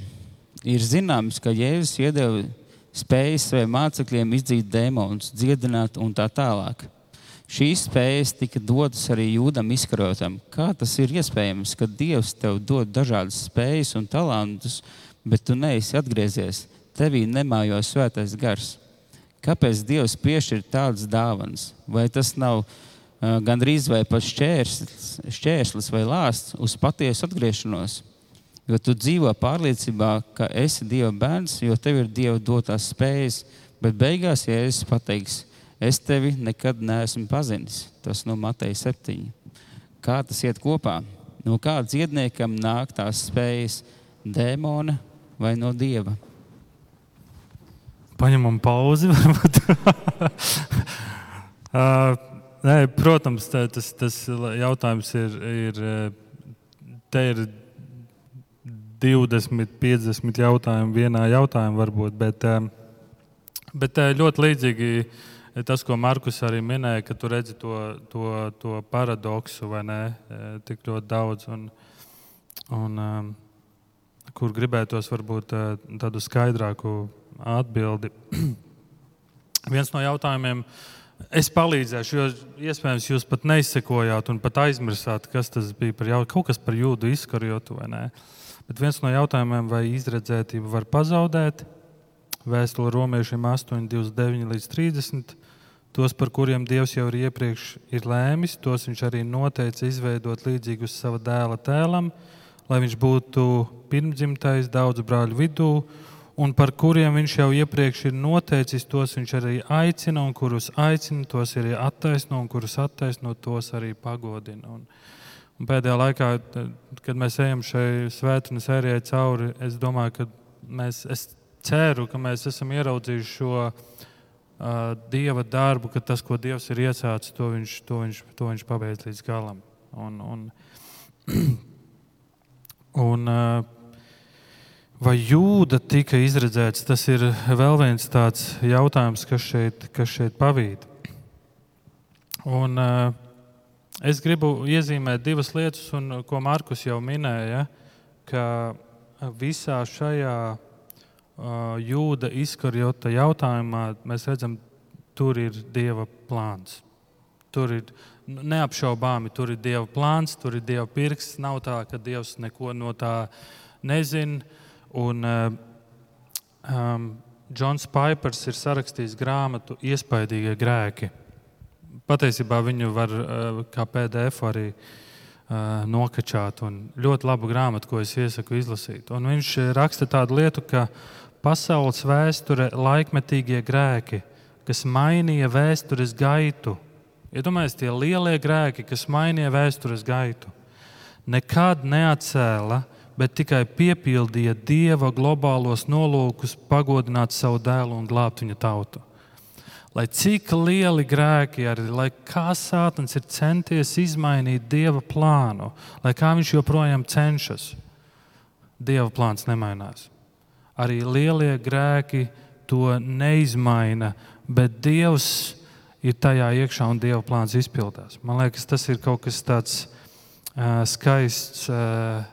Ir zināms, ka Jēzus iedeva spējas saviem mācekļiem izdzīt dēmonus, dziedināt un tā tālāk. Šīs spējas tika dotas arī jūdam izkarotam. Kā tas ir iespējams, ka Dievs tev dod dažādas spējas un talantus, bet tu neesi atgriezies, tevī nemājo svētais gars? Kāpēc Dievs piešķir tādas dāvanas? Vai tas nav uh, gandrīz vai pat šķērslis, šķērslis vai lāsts uz patiesu atgriešanos? Jo tu dzīvo pārliecībā, ka esi Dieva bērns, jo tev ir Dieva dotās spējas, bet beigās, ja es pateiks, es tevi nekad neesmu pazinis, tas no Mateja 7. Kā tas iet kopā? No kāda dziedniekam nāk tās spējas, dēmona vai no Dieva? Paņemam pauzi. uh, nē, protams, tā, tas, tas jautājums ir, ir, te ir 20, 50 jautājumu vienā jautājumā, varbūt, bet, bet ļoti līdzīgi tas, ko Markus arī minēja, ka tu redzi to, to, to paradoksu, vai ne, tik ļoti daudz. Un, un, kur gribētos varbūt tādu skaidrāku atbildi. Viens no jautājumiem, es palīdzēšu, jo iespējams jūs pat neizsekojāt un pat aizmirsāt, kas tas bija par jautājumu. Kaut kas par jūdu izkarjotu vai nē. Bet viens no jautājumiem, vai izredzētību var pazaudēt, vēstule romiešiem 8, 29 līdz 30. Tos, par kuriem Dievs jau ir iepriekš ir lēmis, tos viņš arī noteica izveidot līdzīgus sava dēla tēlam, lai viņš būtu pirmdzimtais daudzu brāļu vidū un par kuriem viņš jau iepriekš ir noteicis, tos viņš arī aicina, un kurus aicina, tos arī attaisno, un kurus attaisno, tos arī pagodina. Un, un pēdējā laikā, kad mēs ejam šai svētdienas sērijai cauri, es domāju, ka mēs, es ceru, ka mēs esam ieraudzījuši šo uh, Dieva darbu, ka tas, ko Dievs ir iesācis, to viņš, to viņš, to viņš pabeidz līdz galam. Un, un, un, uh, Vai jūda tika izredzēts? Tas ir vēl viens tāds jautājums, kas šeit, kas šeit pavīd. Un, uh, es gribu iezīmēt divas lietas, un, ko Markus jau minēja, ka visā šajā uh, jūda izkarjota jautājumā mēs redzam, tur ir Dieva plāns. Tur ir neapšaubāmi, tur ir Dieva plāns, tur ir Dieva pirksts. Nav tā, ka Dievs neko no tā nezina Un uh, um, Džons Paipers ir sarakstījis grāmatu Iespaidīgie grēki. Patiesībā viņu var uh, kā PDF arī uh, nokačāt. Ļoti laba grāmata, ko es iesaku izlasīt. Un viņš raksta tādu lietu, ka pasaules vēsture laikmetīgie grēki, kas mainīja vēstures gaitu. Iedomājieties, tie lielie grēki, kas mainīja vēstures gaitu, nekad neatcēla, bet tikai piepildīja Dieva globālos nolūkus, pagodināt savu dēlu un glābt viņa tautu. Lai cik lieli grēki arī, lai kā sātans ir centies izmainīt Dieva plānu, lai kā viņš joprojām cenšas, Dieva plāns nemainās. Arī lielie grēki to neizmaina, bet Dievs ir tajā iekšā un Dieva plāns izpildās. Man liekas, tas ir kaut kas tāds uh, skaists, uh,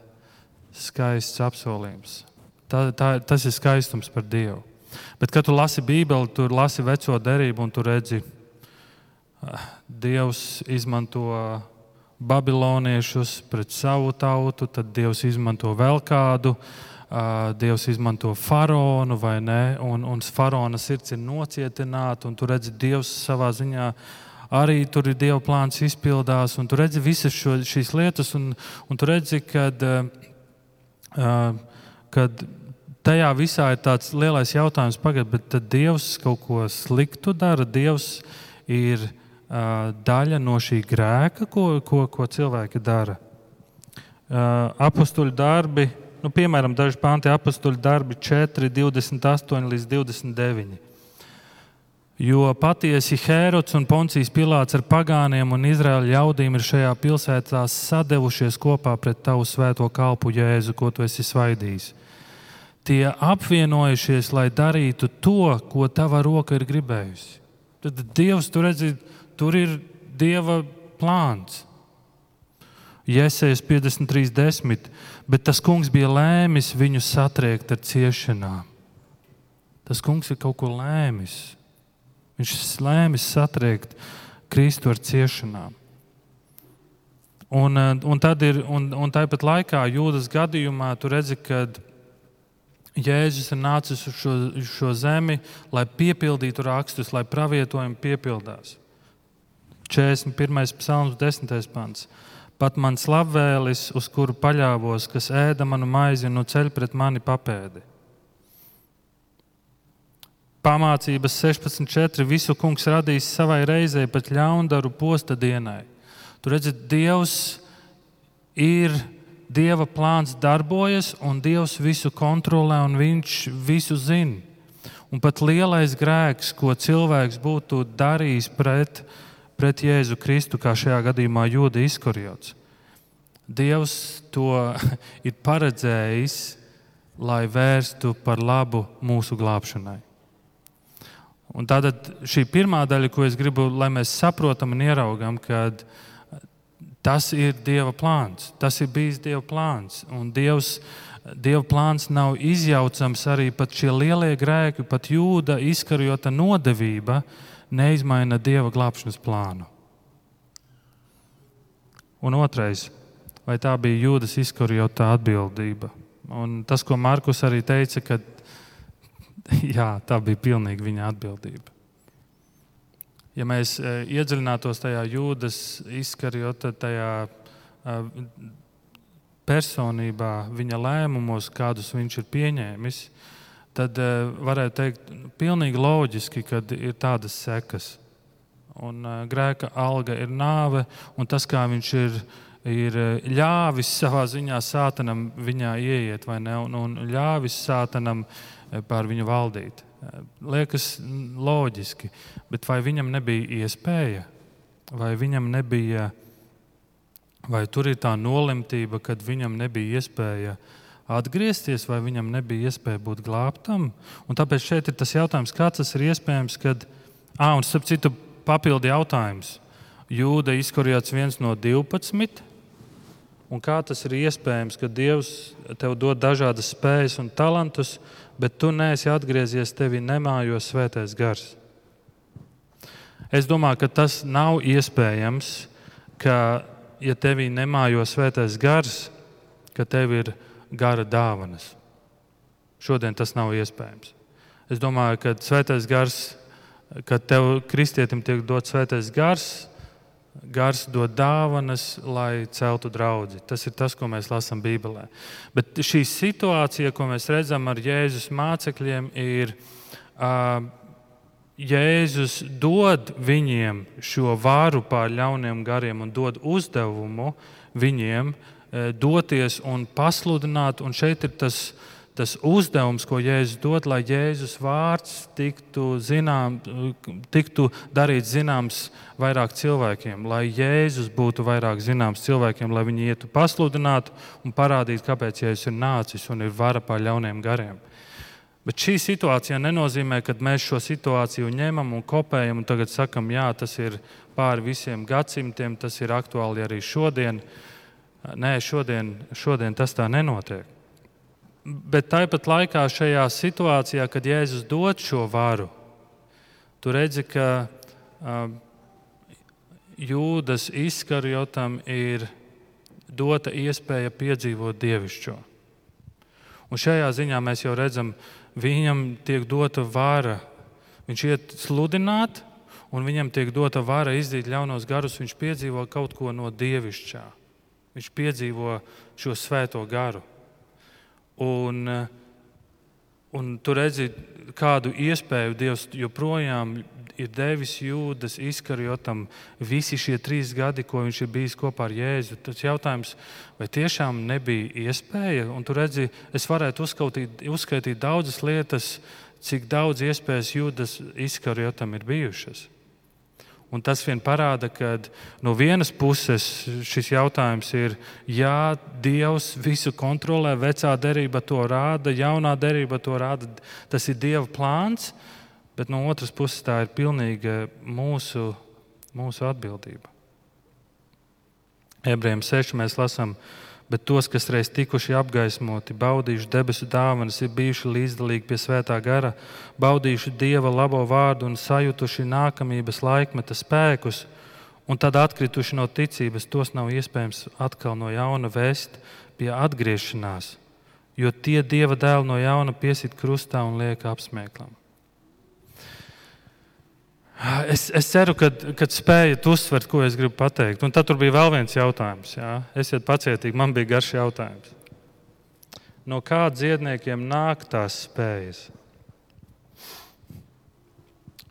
skaists apsolījums. Tā, tā, tas ir skaistums par Dievu. Bet, kad tu lasi Bībeli, tur lasi veco derību un tu redzi, uh, Dievs izmanto babiloniešus pret savu tautu, tad Dievs izmanto vēl kādu. Uh, Dievs izmanto faraonu vai ne, un, un faraona sirds ir nocietināta, un tu redzi, Dievs savā ziņā arī tur ir Dieva plāns izpildās, un tu redzi visas šo, šīs lietas, un, un tu redzi, kad, kad tajā visā ir tāds lielais jautājums, pagaid, bet tad Dievs kaut ko sliktu dara, Dievs ir daļa no šī grēka, ko, ko, ko cilvēki dara. Apostuļu darbi nu, piemēram, daži panti apakstuļu darbi 4, 28 līdz 29. Jo patiesi Hērods un Poncijas Pilārs ar pagāniem un Izraēļa ļaudīm ir šajā pilsētā sadevušies kopā pret tavu svēto kalpu Jēzu, ko tu esi svaidījis. Tie apvienojušies, lai darītu to, ko tava roka ir gribējusi. Tad Dievs tur redzi, tur ir Dieva plāns. Jēzus 53.10 bet tas kungs bija lēmis viņu satriekt ar ciešanām. Tas kungs ir kaut ko lēmis. Viņš ir lēmis satriekt Kristu ar ciešanām. Un, eh, un, ir, un, un tāpat laikā jūdas gadījumā tu redzi, ka Jēzus ir nācis uz šo, uz šo zemi, lai piepildītu rakstus, lai pravietojumi piepildās. 41. psalms, 10. pants. Pat mans labvēlis, uz kuru paļāvos, kas ēda manu maizi, nu ceļ pret mani papēdi. Pamācības 16.4. Visu kungs radīs savai reizei, pat ļaundaru posta dienai. Tur redzat, Dievs ir, Dieva plāns darbojas, un Dievs visu kontrolē, un Viņš visu zina. Un pat lielais grēks, ko cilvēks būtu darījis pret pret Jēzu Kristu, kā šajā gadījumā jūda izkorjots. Dievs to ir paredzējis, lai vērstu par labu mūsu glābšanai. Un tātad šī pirmā daļa, ko es gribu, lai mēs saprotam un ieraugam, kad tas ir Dieva plāns. Tas ir bijis Dieva plāns. Un Dievs, Dieva plāns nav izjaucams arī pat šie lielie grēki, pat jūda izkarjota nodevība. Neizmaina dieva glābšanas plānu. Un otrais, vai tā bija jūdas izkorjotā atbildība? Un tas, ko Markus arī teica, ka jā, tā bija pilnīgi viņa atbildība. Ja mēs e, iedziļinātos tajā jūdas izkarjotā, tajā e, personībā, viņa lēmumos, kādus viņš ir pieņēmis, tad uh, varētu teikt, pilnīgi loģiski, ka ir tādas sekas. Un grēka alga ir nāve, un tas, kā viņš ir, ir eh, ļāvis savā ziņā sātanam viņā ieiet, vai ne, un, un ļāvis sātanam pār viņu valdīt. Liekas loģiski, bet vai viņam nebija iespēja, vai viņam nebija, vai tur ir tā nolemtība, kad viņam nebija iespēja atgriezties, vai viņam nebija iespēja būt glābtam. Un tāpēc šeit ir tas jautājums, kā tas ir iespējams, kad, ah, un starp citu, papildi jautājums. Jūda izkorījāts viens no 12. Un kā tas ir iespējams, ka Dievs tev dod dažādas spējas un talantus, bet tu neesi atgriezies, tevi nemājo svētais gars? Es domāju, ka tas nav iespējams, ka, ja tevī nemājo svētais gars, ka tev ir gara dāvanas. Šodien tas nav iespējams. Es domāju, ka svētais gars, kad tev kristietim tiek dots svētais gars, gars dod dāvanas, lai celtu draugu. Tas ir tas, ko mēs lasām Bībelē. Bet šī situācija, ko mēs redzam ar Jēzus mācekļiem, ir uh, Jēzus dod viņiem šo vāru pār ļauniem gariem un dod uzdevumu viņiem eh, doties un pasludināt. Un šeit ir tas, tas uzdevums, ko Jēzus dod, lai Jēzus vārds tiktu, zinām, tiktu darīts zināms vairāk cilvēkiem, lai Jēzus būtu vairāk zināms cilvēkiem, lai viņi ietu pasludināt un parādītu, kāpēc Jēzus ir nācis un ir vara pār ļauniem gariem. Bet šī situācija nenozīmē, ka mēs šo situāciju ņemam un kopējam un tagad sakam, jā, tas ir pāri visiem gadsimtiem, tas ir aktuāli arī šodien. Nē, šodien, šodien tas tā nenotiek. Bet tāpat laikā šajā situācijā, kad Jēzus dod šo varu, tu redzi, ka uh, Jūdas izkarjotam ir dota iespēja piedzīvot dievišķo. Un šajā ziņā mēs jau redzam, viņam tiek dota vara. Viņš iet sludināt, un viņam tiek dota vara izdīt ļaunos garus. Viņš piedzīvo kaut ko no dievišķā. Viņš piedzīvo šo svēto garu. Un, un tu redzi, kādu iespēju Dievs joprojām ir devis Jūdas izkarjotam visi šie trīs gadi, ko viņš ir bijis kopā ar Jēzu. Tas jautājums, vai tiešām nebija iespēja, un tu redzi, es varētu uzskaitīt, uzskaitīt daudzas lietas, cik daudz iespējas Jūdas izkarjotam ir bijušas. Un tas vien parāda, ka no vienas puses šis jautājums ir, jā, Dievs visu kontrolē, vecā derība to rāda, jaunā derība to rāda. Tas ir Dieva plāns, bet no otras puses tā ir pilnīga mūsu, mūsu atbildība. Ebrejiem 6 mēs lasām, bet tos, kas reiz tikuši apgaismoti, baudījuši debesu dāvanas, ir bijuši līdzdalīgi pie svētā gara, baudījuši dieva labo vārdu un sajutuši nākamības laikmeta spēkus, un tad atkrituši no ticības, tos nav iespējams atkal no jauna vēst pie atgriešanās, jo tie dieva dēli no jauna piesit krustā un liek apsmieklam. Es, es ceru, ka spējat uzsvert, ko es gribu pateikt. Un tad bija vēl viens jautājums. Jā. Esiet pacietīgi, man bija garš jautājums. No kā dziedniekiem nāk tās spējas?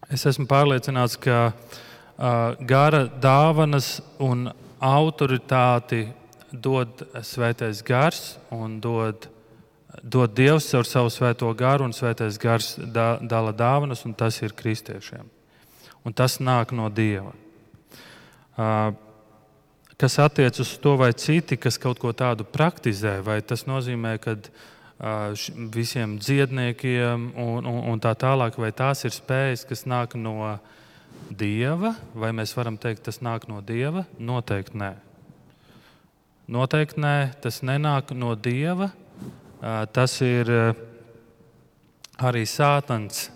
Es esmu pārliecināts, ka uh, gara dāvanas un autoritāti dod svētais gars un dod, dod Dievs caur savu svēto garu, un svētais gars da, dala dāvanas, un tas ir kristiešiem un tas nāk no Dieva. Kas attiecas uz to, vai citi, kas kaut ko tādu praktizē, vai tas nozīmē, ka visiem dziedniekiem un, un, un tā tālāk, vai tās ir spējas, kas nāk no Dieva, vai mēs varam teikt, tas nāk no Dieva? Noteikti nē. Noteikti nē, tas nenāk no Dieva. Tas ir arī sātans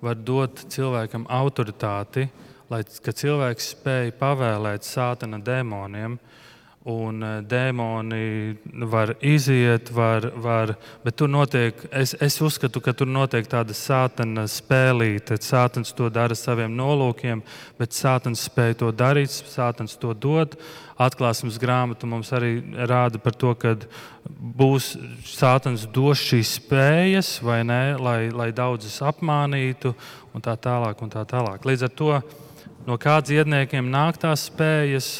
var dot cilvēkam autoritāti, lai cilvēks spēj pavēlēt sātana dēmoniem. Un e, dēmoni var iziet, var, var, bet tur notiek, es, es uzskatu, ka tur notiek tāda sātana spēlīte. Sātans to dara saviem nolūkiem, bet sātans spēj to darīt, sātans to dod atklāsmes grāmata mums arī rāda par to, ka būs sātans dos šīs spējas, vai ne, lai, lai daudzus apmānītu, un tā tālāk. Un tā tālāk. Līdz ar to no kāda dziedniekiem nāk tās spējas.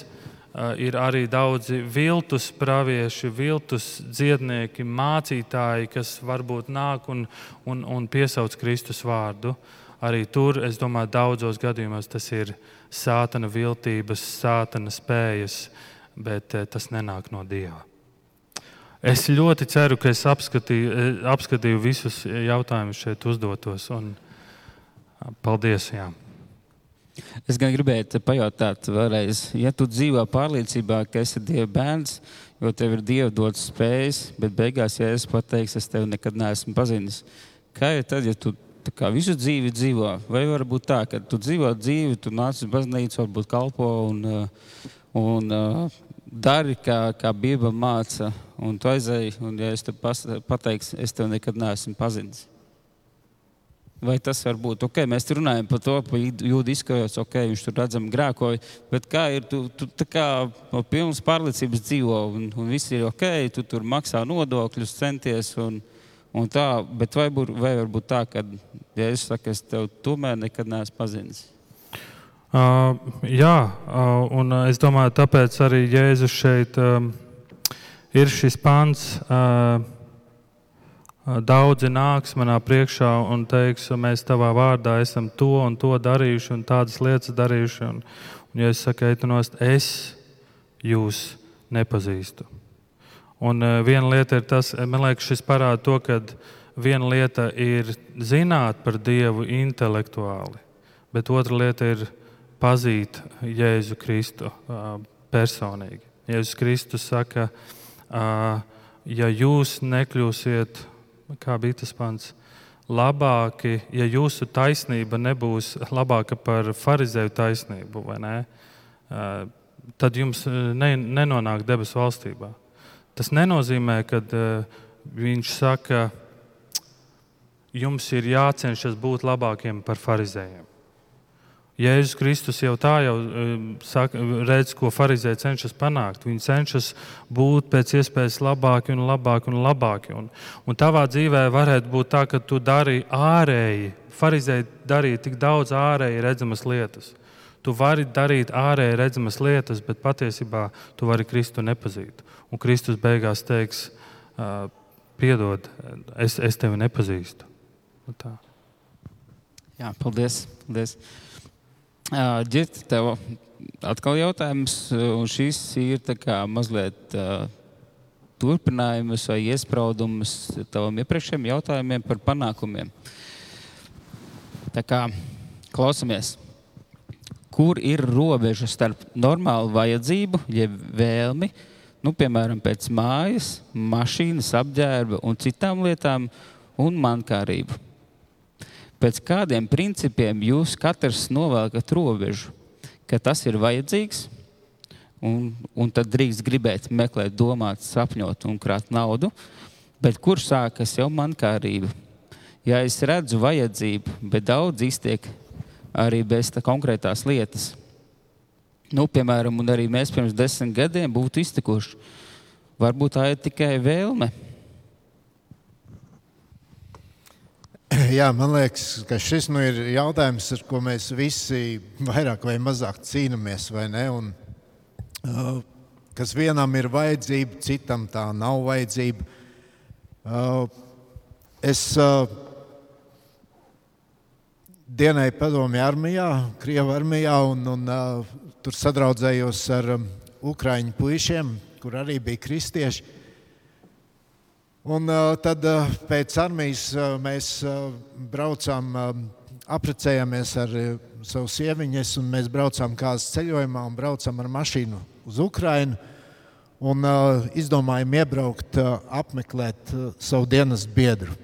Uh, ir arī daudzi viltus pravieši, viltus dziednieki, mācītāji, kas varbūt nāk un, un, un piesauc Kristus vārdu. Arī tur, es domāju, daudzos gadījumos tas ir sātana viltības, sātana spējas, bet eh, tas nenāk no Dieva. Es ļoti ceru, ka es apskatīju, eh, apskatīju visus jautājumus šeit uzdotos. Paldies! Jā. Es gan gribēju pajautāt, vēlreiz, ja tu dzīvo pārliecībā, ka esi Dieva bērns, jo tev ir Dieva dotas spējas, bet beigās, ja es pateikšu, es tevi nekad neesmu pazinis, kā ir tad, ja tu visu dzīvi dzīvo. Vai var būt tā, ka tu dzīvo dzīvi, tu nāc uz baznīcu, varbūt kalpo un, uh, un uh, dari, kā, kā Bībele māca, un tu aizēji, un ja es tev pateikšu, es tev nekad neesmu pazinis. Vai tas var būt? Okay, mēs runājam par to, ka jūda izskatās, ok, viņš tur redzam grēkoja, bet kā ir, tu, tu tā kā no pilnas pārliecības dzīvo, un, un viss ir ok, tu tur maksā nodokļus, centies, un, Un tā, bet vai, būr, vai var būt tā, ka Jēzus saka, es tev tomēr nekad neesmu pazinis? Uh, jā, uh, un es domāju, tāpēc arī Jēzus šeit um, ir šis pants. Uh, Daudzi nāks manā priekšā un teiks, mēs tavā vārdā esam to un to darījuši, un tādas lietas darījuši. Un, un ja es saku, ej, nost, es jūs nepazīstu. Un viena lieta ir tas, man liekas, šis parāda to, ka viena lieta ir zināt par Dievu intelektuāli, bet otra lieta ir pazīt Jēzu Kristu personīgi. Jēzus Kristus saka, ja jūs nekļūsiet kā bija tas pants, labāki, ja jūsu taisnība nebūs labāka par farizēju taisnību, ne, tad jums ne, nenonāk debesu valstībā. Tas nenozīmē, ka viņš saka, jums ir jācenšas būt labākiem par farizējiem. Jēzus Kristus jau tā jau um, saka, redz, ko farizēji cenšas panākt. Viņi cenšas būt pēc iespējas labāki un labāki un labāki. Un, un tavā dzīvē varētu būt tā, ka tu dari ārēji. Farizēji darīja tik daudz ārēji redzamas lietas. Tu vari darīt ārēji redzamas lietas, bet patiesībā tu vari Kristu nepazīt. Un Kristus beigās teiks, uh, piedod, es, es tevi nepazīstu. Tā. Jā, paldies. paldies. Ģita, tev atkal jautājums, un šis ir mazliet uh, turpinājums vai iespraudums tavam iepriekšējiem jautājumiem par panākumiem. Tā kā klausamies, kur ir robeža starp normālu vajadzību, jeb vēlmi, nu, piemēram, pēc mājas, mašīnas, apģērba un citām lietām, un mankārību pēc kādiem principiem jūs katrs novelkat robežu, ka tas ir vajadzīgs, un, un tad drīkst gribēt, meklēt, domāt, sapņot un krāt naudu, bet kur sākas jau mankārība? Ja es redzu vajadzību, bet daudz iztiek arī bez tā konkrētās lietas. Nu, piemēram, arī mēs pirms desmit gadiem būtu iztikuši. Varbūt tā ir tikai vēlme Jā, man liekas, ka šis nu, ir jautājums, ar ko mēs visi vairāk vai mazāk cīnāmies. Vai un, uh, kas vienam ir vajadzība, citam tā nav vajadzība. Uh, es uh, dienēju padomju armijā, Krievijas armijā, un, un uh, tur sadraudzējos ar um, Ukrāņu puišiem, kur arī bija kristieši. Un, uh, tad uh, pēc armijas uh, mēs braucām, uh, apprecējāmies ar savu sieviņu, un mēs braucām kādas ceļojumā un braucām ar mašīnu uz Ukrajinu. Un izdomājām iebraukt, apmeklēt savu dienas biedru.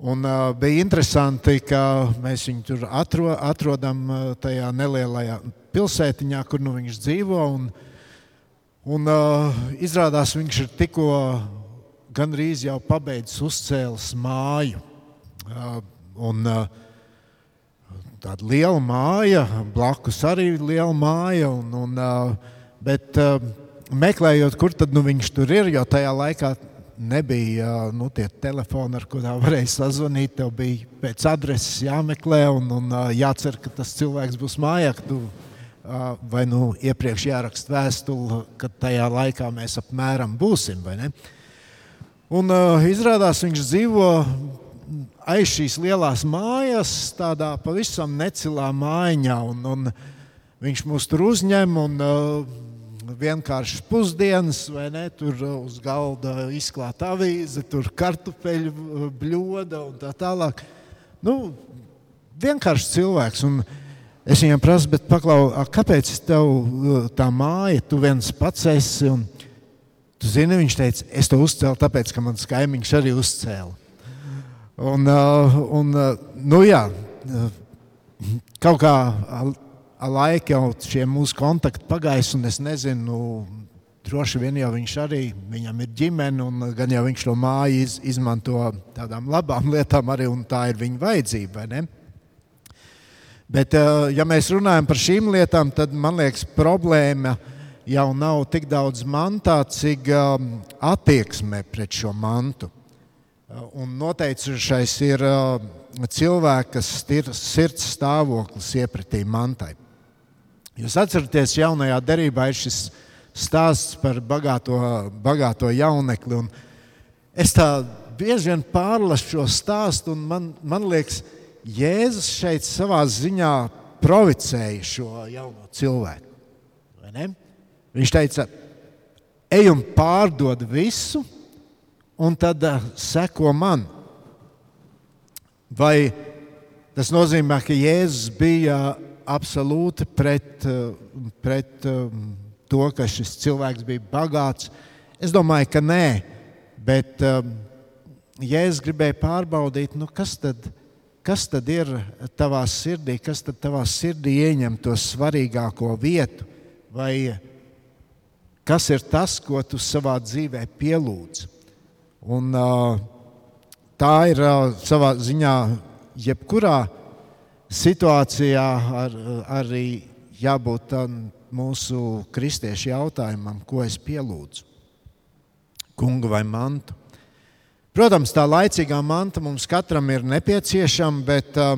Un, bija interesanti, ka mēs viņu tur atro, atrodam tajā nelielajā pilsētiņā, kur nu viņš dzīvo. Un, uh, Un, uh, izrādās, viņš ir tikko gandrīz jau pabeidzis uzcēlis māju. Uh, un, uh, tāda liela māja, blakus arī liela māja. Un, un, uh, bet uh, meklējot, kur tad nu, viņš tur ir, jo tajā laikā nebija nu, tie telefoni, ar kuriem varēja sazvanīt. Tev bija pēc adreses jāmeklē un, un jācer, ka tas cilvēks būs mājā vai nu iepriekš jāraksta vēstule, kad tajā laikā mēs apmēram būsim. Un uh, izrādās, viņš dzīvo aiz šīs lielās mājas, tādā pavisam necilā mājiņā. Un, un viņš mūs tur uzņem un uh, vienkārši pusdienas, vai ne? Tur uz galda izklāta avīze, tur kartupeļu bļoda un tā tālāk. Nu, vienkārši cilvēks. Un, uh, Es viņam prasu, bet paklau, kāpēc tev tā māja, tu viens pats esi? Un, tu zini, viņš teica, es to uzcēlu tāpēc, ka mans kaimiņš arī uzcēla. Un, un, nu jā, kaut kā ar laiku jau šie mūsu kontakti pagājis, un es nezinu, droši vien jau viņš arī, viņam ir ģimene, un gan jau viņš to māju iz, izmanto tādām labām lietām arī, un tā ir viņa vajadzība, vai ne? Bet, eh, ja mēs runājam par šīm lietām, tad man liekas, problēma jau nav tik daudz mantā, cik um, attieksme pret šo mantu. Uh, un noteicušais ir cilvēka sirds stāvoklis iepratī mantai. Jūs atceraties, jaunajā derībā ir šis stāsts par bagāto, bagāto jaunekli. Es tā bieži vien pārlasu šo stāstu, un man, man liekas, Jēzus šeit savā ziņā provocēja šo jauno cilvēku. Viņš teica, ej un pārdod visu, un tad uh, seko man. Vai tas nozīmē, ka Jēzus bija absolūti pret, uh, pret um, to, ka šis cilvēks bija bagāts? Es domāju, ka nē, bet um, Jēzus gribēja pārbaudīt, nu kas tad ir kas tad ir tavā sirdī, kas tad tavā sirdī ieņem to svarīgāko vietu, vai kas ir tas, ko tu savā dzīvē pielūdz. Un, tā ir savā ziņā, jebkurā situācijā ar, arī jābūt mūsu kristiešu jautājumam, ko es pielūdzu. Kungu vai mantu. Protams, tā laicīgā manta mums katram ir nepieciešama, bet uh,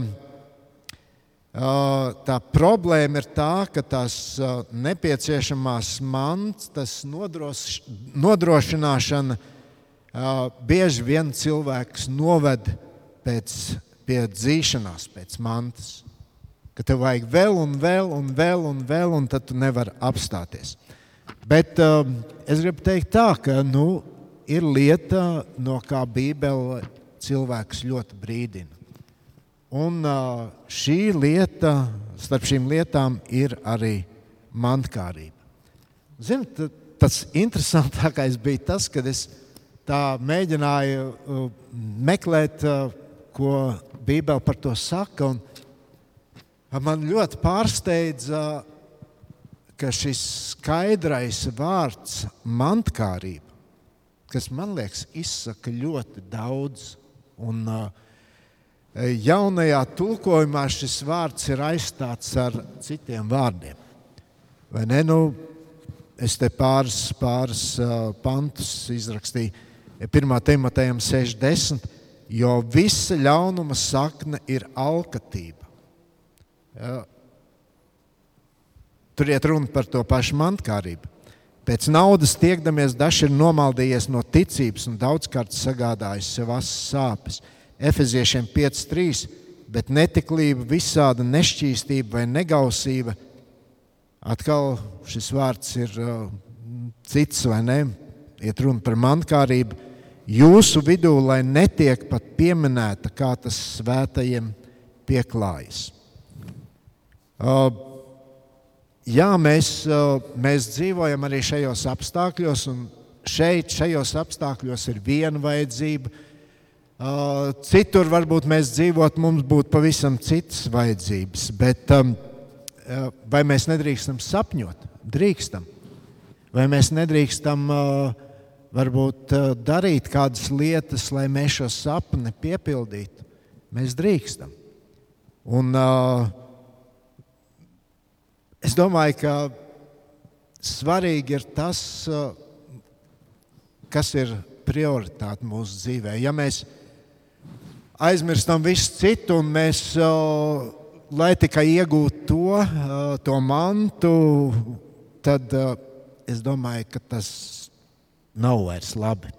uh, tā problēma ir tā, ka tās uh, nepieciešamās mantas, tas nodroš, nodrošināšana uh, bieži vien cilvēks noved pēc, pie dzīšanās, pēc mantas. Ka tev vajag vēl un vēl un vēl un vēl, un tad tu nevari apstāties. Bet uh, es gribu teikt tā, ka nu, ir lieta, no kā Bībele cilvēks ļoti brīdina. Un šī lieta, starp šīm lietām, ir arī mantkārība. Ziniet, tas interesantākais bija tas, kad es mēģināju meklēt, ko Bībele par to saka. Man ļoti pārsteidza, ka šis skaidrais vārds mantkārība kas man liekas, izsaka ļoti daudz. Un, uh, jaunajā tulkojumā šis vārds ir aizstāts ar citiem vārdiem. Vai ne? Nu, es te pāris, pāris uh, pantus izrakstīju. 1. tematējam 60, jo visa ļaunuma sakne ir alkatība. Ja. Tur iet runa par to pašu mantkārību. Pēc naudas tiekdamies, dažs ir nomaldījies no ticības un daudzkārt sagādājis sev asas sāpes. Efeziešiem 5.3. Bet netiklība, visāda nešķīstība vai negausība, atkal šis vārds ir uh, cits vai ne? Iet runa par mankārību. Jūsu vidū, lai netiek pat pieminēta, kā tas svētajiem pieklājas. Uh, jā, mēs, mēs dzīvojam arī šajos apstākļos, un šeit, šajos apstākļos ir viena vajadzība. Citur varbūt mēs dzīvotu, mums būtu pavisam citas vajadzības. Bet vai mēs nedrīkstam sapņot? Drīkstam. Vai mēs nedrīkstam varbūt darīt kādas lietas, lai mēs šo sapni piepildītu? Mēs drīkstam. Un, uh, Es domāju, ka svarīgi ir tas, uh, kas ir prioritāte mūsu dzīvē. Ja mēs aizmirstam visu citu un mēs, uh, lai tikai iegūtu to, uh, to mantu, tad es domāju, ka tas nav vairs labi.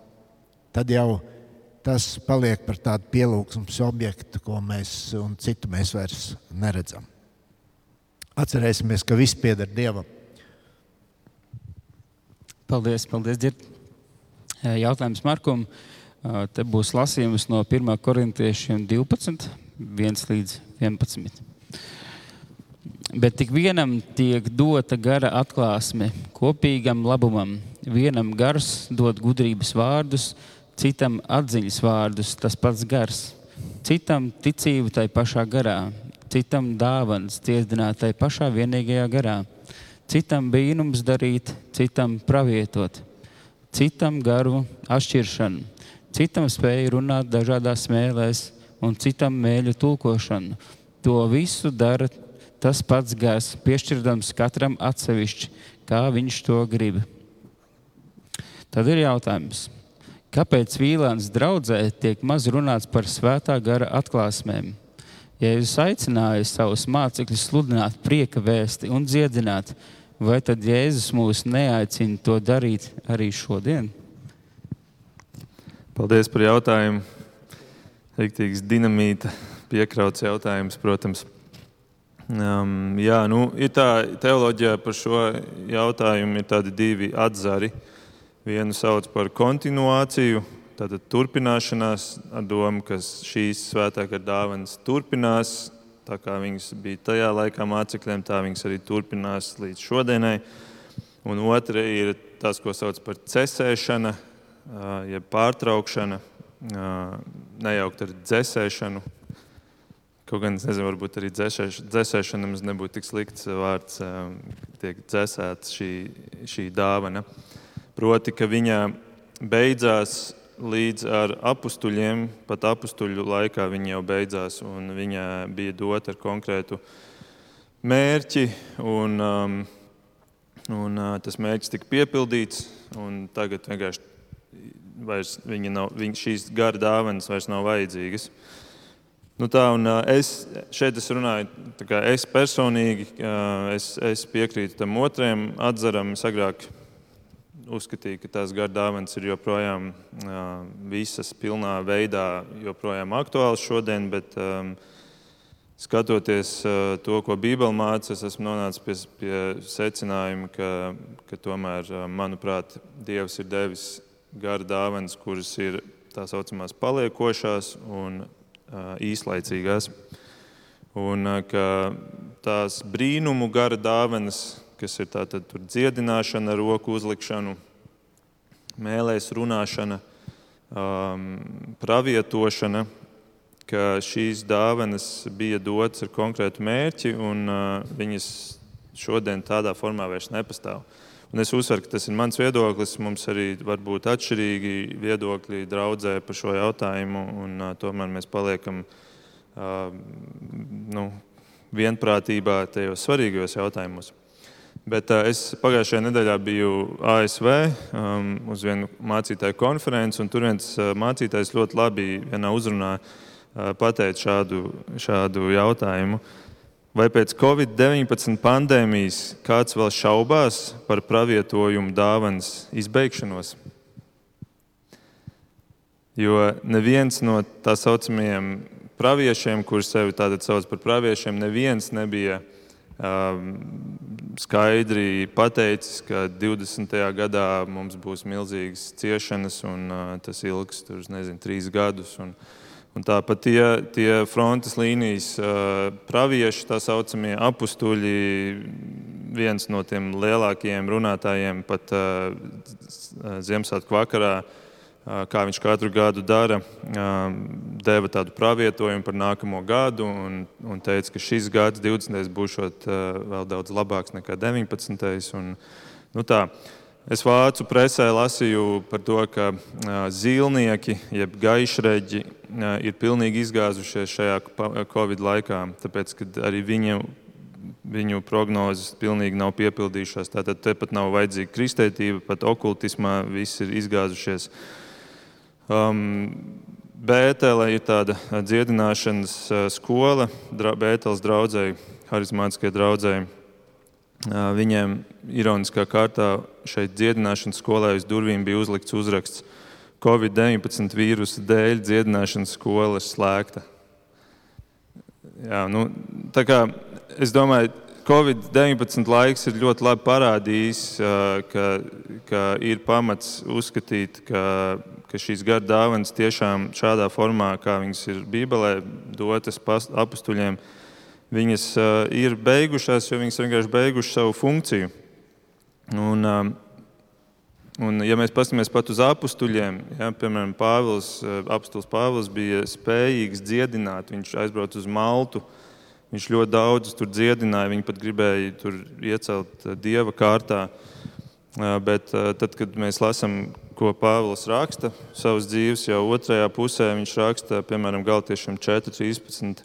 Tad jau tas paliek par tādu pielūgsmes objektu, ko mēs un citu mēs vairs neredzam. Atcerēsimies, ka viss pieder Dievam. Paldies, paldies Dzird. Jautājums Markum. Te būs lasījums no 1. korintiešiem 12, 1 līdz 11. Bet tik vienam tiek dota gara atklāsme kopīgam labumam. Vienam gars dod gudrības vārdus, citam atziņas vārdus, tas pats gars, citam ticību tai pašā garā, citam dāvāns ciesdināt tai pašā vienīgajā garā, citam brīnums darīt, citam pravietot, citam garu atšķiršanu, citam spēju runāt dažādās mēlēs un citam mēļu tulkošanu. To visu dara tas pats gars, piešķirdams katram atsevišķi, kā viņš to grib. Tad ir jautājums, kāpēc Vīlāns draudzē tiek maz runāts par svētā gara atklāsmēm? Jēzus aicināja savus mācekļus sludināt prieka vēsti un dziedināt, vai tad Jēzus mūs neaicina to darīt arī šodien? Paldies par jautājumu. Rīktīgs dinamīta piekrauts jautājums, protams. Um, jā, nu, ir tā teoloģija par šo jautājumu, ir tādi divi atzari. Vienu sauc par kontinuāciju, tātad turpināšanās ar domu, ka šīs svētākā dāvanas turpinās. Tā kā viņas bija tajā laikā mācekļiem, tā viņas arī turpinās līdz šodienai. Un otra ir tas, ko sauc par cesēšana, jeb pārtraukšana, nejaukt ar dzēsēšanu. Kaut gan es nezinu, varbūt arī dzēsēšana mums nebūtu tik slikts vārds, tiek dzēsēta šī, šī dāvana. Proti, ka viņa beidzās līdz ar apstuļiem, pat apstuļu laikā viņa jau beidzās, un viņa bija dota ar konkrētu mērķi. Un, um, un, uh, tas mērķis tika piepildīts, un tagad vienkārši vairs nav, viņa, šīs gara dāvanas vairs nav vajadzīgas. Nu tā, un, uh, es šeit es runāju, es personīgi uh, es, es piekrītu tam otrajam atzaram. Es agrāk uzskatīju, ka tās gardāvans ir joprojām visas pilnā veidā joprojām aktuāls šodien, bet um, skatoties to, ko Bībele māca, es esmu nonācis pie, pie secinājuma, ka, ka tomēr, manuprāt, Dievs ir devis gardāvans, kuras ir tā saucamās paliekošās un īslaicīgās. Un ka tās brīnumu gara dāvanas, kas ir tātad dziedināšana, roku uzlikšana, mēlēs runāšana, um, pravietošana, ka šīs dāvanas bija dotas ar konkrētu mērķi, un uh, viņas šodien tādā formā vairs nepastāv. Un es uzsveru, ka tas ir mans viedoklis. Mums arī var būt atšķirīgi viedokļi draudzē par šo jautājumu, un uh, tomēr mēs paliekam uh, nu, vienprātībā tajos svarīgajos jautājumos. Bet es pagājušajā nedēļā biju ASV um, uz vienu mācītāju konferenci, un tur viens mācītājs ļoti labi vienā uzrunā uh, pateica šādu, šādu jautājumu. Vai pēc Covid-19 pandēmijas kāds vēl šaubās par pravietojumu dāvanas izbeigšanos? Jo neviens no tā saucamajiem praviešiem, kurus sevi sauc par praviešiem, neviens nebija uh, skaidri pateicis, ka 20. gadā mums būs milzīgas ciešanas, un tas ilgs tur, nezinu, trīs gadus. Un, un tāpat tie, tie frontes līnijas pravieši, tā saucamie apstuļi, viens no tiem lielākajiem runātājiem pat Ziemassvētku vakarā kā viņš katru gadu dara, deva tādu pravietojumu par nākamo gadu un, un teica, ka šis gads, 20. būs vēl daudz labāks nekā 19. Un, nu tā, es vācu presē lasīju par to, ka zīlnieki, jeb gaišreģi, ir pilnīgi izgāzušies šajā Covid laikā, tāpēc, ka arī viņiem viņu prognozes pilnīgi nav piepildījušās. Tātad tepat nav vajadzīga kristētība, pat okultismā viss ir izgāzušies. Uh, Um, Bētelē ir tāda dziedināšanas uh, skola, Bēteles draugai, harizmātiskajai draugai. Uh, viņiem ironiskā kārtā šeit dziedināšanas skolā uz durvīm bija uzlikts uzraksts Covid-19 vīrusa dēļ dziedināšanas skola ir slēgta. Jā, nu, kā, es domāju, Covid-19 laiks ir ļoti labi parādījis, uh, ka, ka ir pamats uzskatīt, ka ka šīs gara dāvanas tiešām šādā formā, kā viņas ir Bībelē dotas apstuļiem, viņas ir beigušās, jo viņas vienkārši beigušas savu funkciju. Un, un, ja mēs paskatāmies pat uz apstuļiem, ja, piemēram, Pāvils, apstulis Pāvils bija spējīgs dziedināt, viņš aizbrauca uz Maltu. Viņš ļoti daudz tur dziedināja, viņi pat gribēja tur iecelt dieva kārtā. Bet tad, kad mēs lasām ko Pāvils raksta savas dzīves, jau otrajā pusē viņš raksta, piemēram, Galtiešiem 4.13.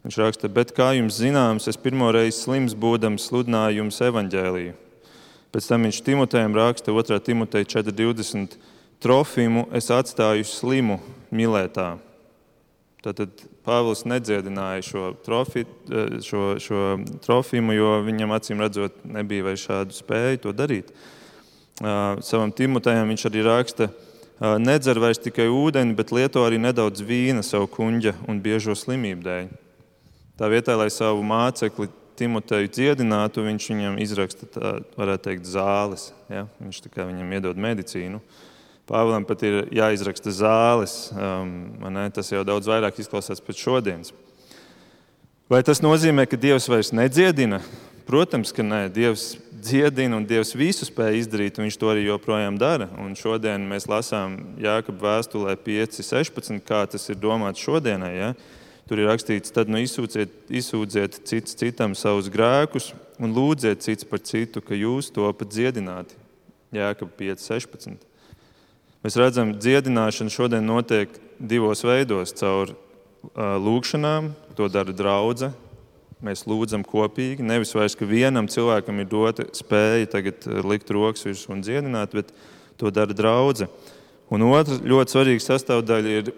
Viņš raksta, bet kā jums zināms, es pirmoreiz slims būdams sludināju jums evaņģēliju. Pēc tam viņš Timotejam raksta 2. Timoteja 4.20. Trofimu es atstāju slimu Milētā. Tātad Pāvils nedziedināja šo, trofi, šo, šo trofimu, jo viņam acīm redzot, nebija vairs šādu spēju to darīt. Savam Timotejam viņš arī raksta, nedzer vairs tikai ūdeni, bet lieto arī nedaudz vīna savu kuģa un biežo slimību dēļ. Tā vietā, lai savu mācekli Timoteju dziedinātu, viņš viņam izraksta, tā, varētu teikt, zāles. Ja? Viņš viņam iedod medicīnu. Pāvēlam pat ir jāizraksta zāles. Um, tas jau daudz vairāk izklausās pēc šodienas. Vai tas nozīmē, ka Dievs vairs nedziedina? Protams, ka nē. Dievs dziedina un Dievs visu spēj izdarīt, un Viņš to arī joprojām dara. Un šodien mēs lasām Jāekab vēstulē 5.16, kā tas ir domāts šodienai. Ja? Tur ir rakstīts, tad nu izsūciet, izsūdziet cits citam savus grēkus un lūdziet cits par citu, ka jūs to pat dziedināti. Jēkab 5.16. Mēs redzam, ka dziedināšana šodien notiek divos veidos. Caur uh, lūgšanām, to dara draudzene. Mēs lūdzam kopīgi. Nevis vairs, ka vienam cilvēkam ir dota spēja tagad likt rokas virsū un dziedināt, bet to dara draudzene. Un otra ļoti svarīga sastāvdaļa ir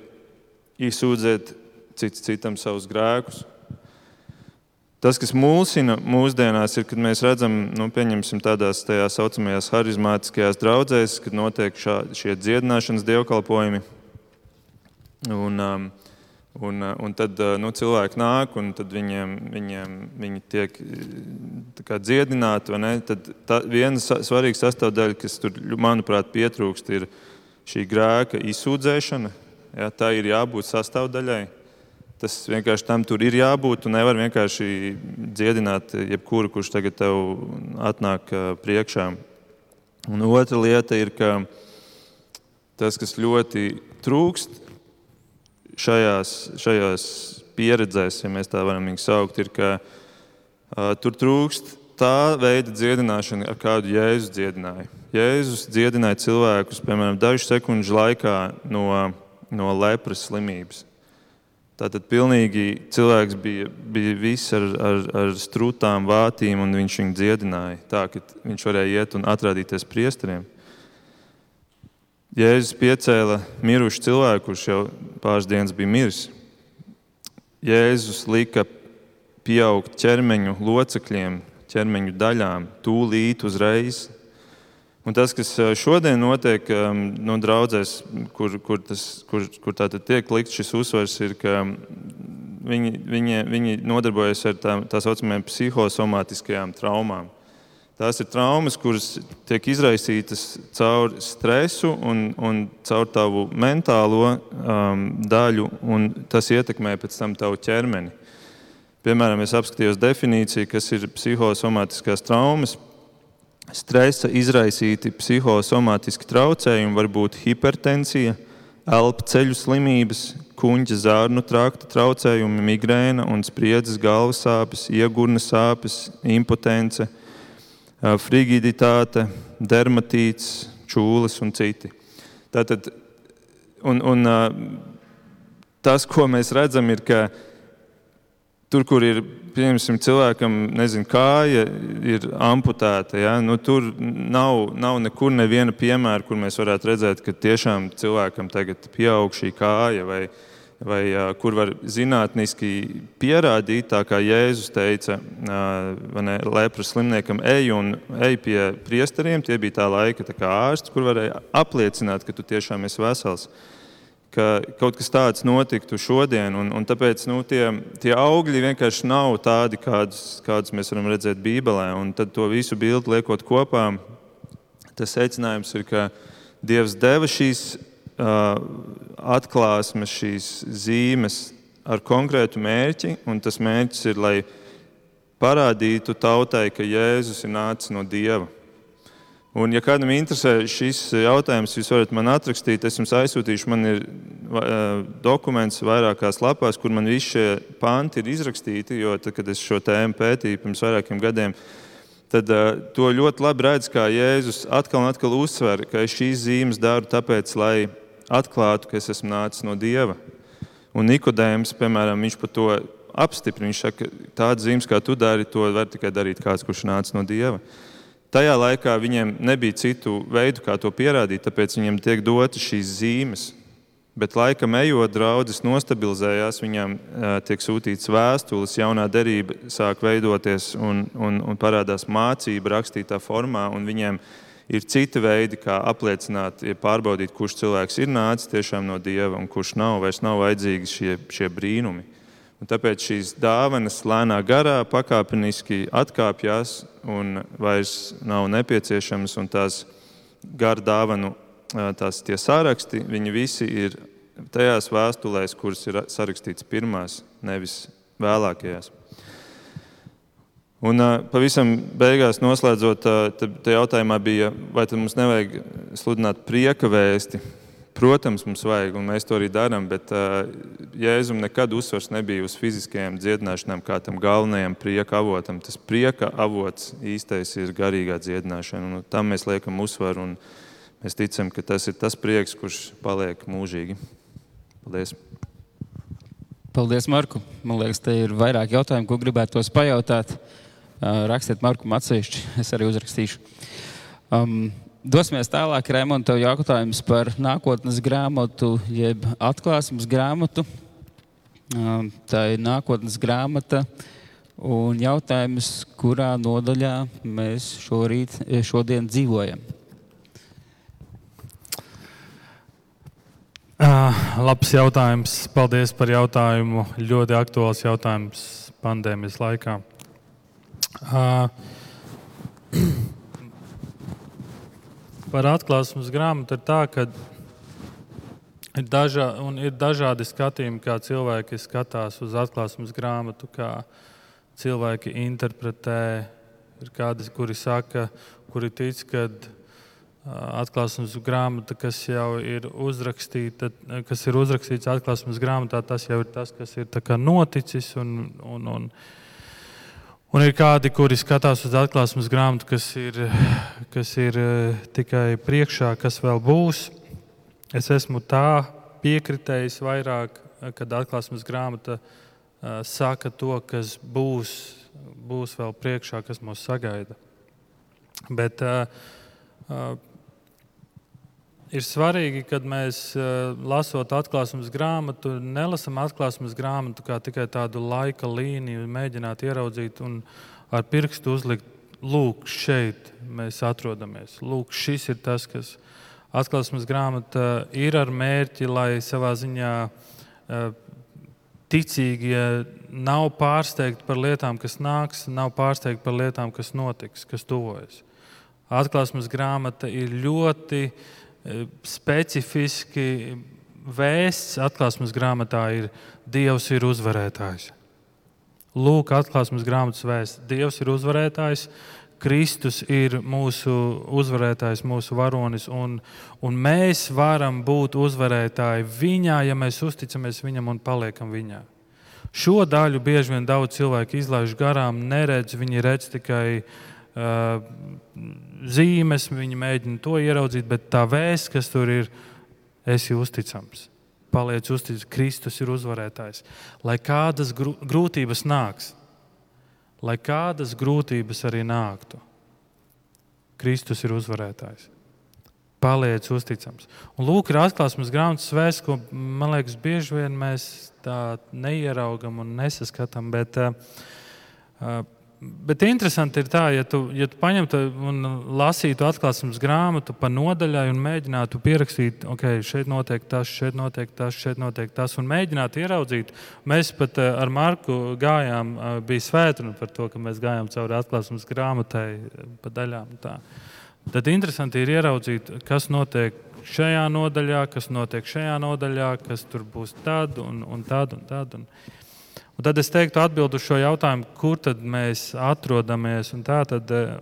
izsūdzēt cits citam savus grēkus. Tas, kas mulsina mūsdienās, ir, kad mēs redzam, nu, pieņemsim tādās tā saucamajās harizmātiskajās draudzēs, kad notiek šā, šie dziedināšanas dievkalpojumi. Un, um, un, uh, un tad uh, nu, cilvēki nāk, un viņiem, viņiem viņi tiek kā, dziedināti. Tad tā, viena svarīga sastāvdaļa, kas tur, manuprāt, pietrūkst, ir šī grēka izsūdzēšana. Ja, tā ir jābūt sastāvdaļai. Tas vienkārši tam tur ir jābūt. Tu nevari vienkārši dziedināt jebkuru, kurš tagad tev atnāk priekšā. Un otra lieta ir, ka tas, kas ļoti trūkst šajās, šajās pieredzēs, ja mēs tā varam viņus saukt, ir, ka uh, tur trūkst tā veida dziedināšana, ar kādu Jēzus dziedināja. Jēzus dziedināja cilvēkus, piemēram, dažu sekundžu laikā no, no lepras slimības. Tātad pilnīgi cilvēks bija, bija viss ar, ar, ar strūtām, vātīm, un viņš viņu dziedināja. Tā ka viņš varēja iet un atrādīties priesteriem. Jēzus piecēla mirušu cilvēku, kurš jau pāris dienas bija miris. Jēzus lika pieaugt ķermeņu locekļiem, ķermeņu daļām, tūlīt uzreiz, Un tas, kas šodien notiek no draudzēs, kur, kur, tas, kur, kur tiek likts šis uzsvers, ir, ka viņi, viņi, viņi nodarbojas ar tā, tā saucamajām psihosomātiskajām traumām. Tās ir traumas, kuras tiek izraisītas caur stresu un, un caur tavu mentālo um, daļu, un tas ietekmē pēc tam tavu ķermeni. Piemēram, es apskatījos definīciju, kas ir psihosomātiskās traumas. Stresa izraisīti psihosomātiski traucējumi var būt hipertensija, elpu ceļu slimības, kuģa zārnu trakta traucējumi, migrēna un spriedzes galvas sāpes, iegurna sāpes, impotence, frigiditāte, dermatīts, čūlas un citi. Tātad, un, un, tas, ko mēs redzam, ir, ka tur, kur ir pieņemsim, cilvēkam, nezinu, kāja ir amputēta. Ja? Nu, tur nav, nav nekur neviena piemēra, kur mēs varētu redzēt, ka tiešām cilvēkam tagad pieaug šī kāja. Vai, vai kur var zinātniski pierādīt, tā kā Jēzus teica, ne, lepras slimniekam, ej un ej pie priesteriem. Tie bija tā laika tā ārsts, kur varēja apliecināt, ka tu tiešām esi vesels ka kaut kas tāds notiktu šodien. Un, un tāpēc nu, tie, tie augļi vienkārši nav tādi, kādus, kādus mēs varam redzēt Bībelē. Un tad to visu bildi liekot kopā, tas secinājums ir, ka Dievs deva šīs atklāsmes, šīs zīmes ar konkrētu mērķi, un tas mērķis ir, lai parādītu tautai, ka Jēzus ir nācis no Dieva. Un, ja kādam interesē šis jautājums, jūs varat man atrakstīt. Es jums aizsūtīšu, man ir uh, dokuments vairākās lapās, kur man visi šie panti ir izrakstīti. Jo, tad, kad es šo tēmu pētīju pirms vairākiem gadiem, tad uh, to ļoti labi redz, kā Jēzus atkal un atkal uzsver, ka šīs zīmes daru tāpēc, lai atklātu, ka es esmu nācis no Dieva. Un Nikodējums, piemēram, viņš par to apstiprina. Viņš saka, tādas zīmes, kā tu dari, to var tikai darīt kāds, kurš nāca no Dieva. Tajā laikā viņiem nebija citu veidu, kā to pierādīt, tāpēc viņiem tiek dotas šīs zīmes. Bet laikam ejot, draudzes nostabilizējās, viņām tiek sūtīts vēstules, jaunā derība sāk veidoties un, un, un parādās mācība rakstītā formā. Viņiem ir citi veidi, kā apliecināt, ja pārbaudīt, kurš cilvēks ir nācis tiešām no dieva un kurš nav. Vairs nav vajadzīgi šie, šie brīnumi. Un tāpēc šīs dāvanas lēnā garā pakāpeniski atkāpjas un vairs nav nepieciešamas. Tās garu dāvanu tās sāraksti, viņi visi ir tajās vēstulēs, kuras ir sarakstīts pirmās, nevis vēlākajās. Un pavisam beigās noslēdzot, te jautājumā bija, vai mums nevajag sludināt prieka vēsti. Protams, mums vajag, un mēs to arī darām, bet Jēzum nekad uzsvars nebija uz fiziskajām dziedināšanām, kā tam galvenajam prieka avotam. Tas prieka avots īstais ir garīgā dziedināšana, un tam mēs liekam uzsvaru, un mēs ticam, ka tas ir tas prieks, kurš paliek mūžīgi. Paldies! Paldies, Marku. Man liekas, te ir vairāk jautājumu, ko gribētu tos pajautāt. Rakstiet Marku atsevišķi, es arī uzrakstīšu. Um, dosimies tālāk, Raimonds, tev jautājums par nākotnes grāmatu, jeb atklāsmes grāmatu. Um, tā ir nākotnes grāmata. Un jautājums, kurā nodaļā mēs šorīt, šodien dzīvojam? Uh, labs jautājums. Paldies par jautājumu. Ļoti aktuāls jautājums pandēmijas laikā. Par atklāsmes grāmatu ir tā, ka ir, dažā, ir dažādi skatījumi, kā cilvēki skatās uz atklāsmes grāmatu, kā cilvēki interpretē. Ir kādi, kuri saka, kuri tic, ka atklāsmes grāmata, kas jau ir uzrakstīta, kas ir uzrakstīts atklāsmes grāmatā, tas jau ir tas, kas ir noticis. Un, un, un, Un ir kādi, kuri skatās uz atklāsmes grāmatu, kas ir, kas ir eh, tikai priekšā, kas vēl būs. Es esmu tā piekritējis vairāk, kad atklāsmes grāmata uh, saka to, kas būs, būs vēl priekšā, kas mūs sagaida. Bet uh, uh, ir svarīgi, kad mēs eh, lasot atklāsmes grāmatu, nelasām atklāsmes grāmatu kā tikai tādu laika līniju, mēģināt ieraudzīt un ar pirkstu uzlikt, lūk, šeit mēs atrodamies. Lūk, šis ir tas, kas atklāsmes grāmata ir ar mērķi, lai savā ziņā eh, ticīgie nav pārsteigti par lietām, kas nāks, nav pārsteigti par lietām, kas notiks, kas tuvojas. Atklāsmes grāmata ir ļoti uh, specifiski vēsts atklāsmes grāmatā ir Dievs ir uzvarētājs. Lūk, atklāsmes grāmatas vēsts. Dievs ir uzvarētājs, Kristus ir mūsu uzvarētājs, mūsu varonis, un, un mēs varam būt uzvarētāji viņā, ja mēs uzticamies viņam un paliekam viņā. Šo daļu bieži vien daudz cilvēku izlaiž garām, neredz, viņi redz tikai uh, zīmes, viņi mēģina to ieraudzīt, bet tā vēsts, kas tur ir, esi uzticams. Paliec uzticams, Kristus ir uzvarētājs. Lai kādas grūtības nāks, lai kādas grūtības arī nāktu, Kristus ir uzvarētājs. Paliec uzticams. Un lūk, ir atklāsmes grāmatas vēsts, ko man liekas, bieži vien mēs tā neieraugam un nesaskatām. Bet, uh, uh, Bet interesanti ir tā, ja tu, ja tu paņemtu un lasītu atklāsmes grāmatu pa nodaļai un mēģinātu pierakstīt, ok, šeit notiek tas, šeit notiek tas, šeit notiek tas, un mēģinātu ieraudzīt. Mēs pat eh, ar Marku gājām, eh, bija svētdiena par to, ka mēs gājām cauri atklāsmes grāmatai eh, pa daļām. Tā. Tad interesanti ir ieraudzīt, kas notiek šajā nodaļā, kas notiek šajā nodaļā, kas tur būs tad un, un tad un tad. Un, Un tad es teiktu, atbildot uz šo jautājumu, kur tad mēs atrodamies. Tā tad eh,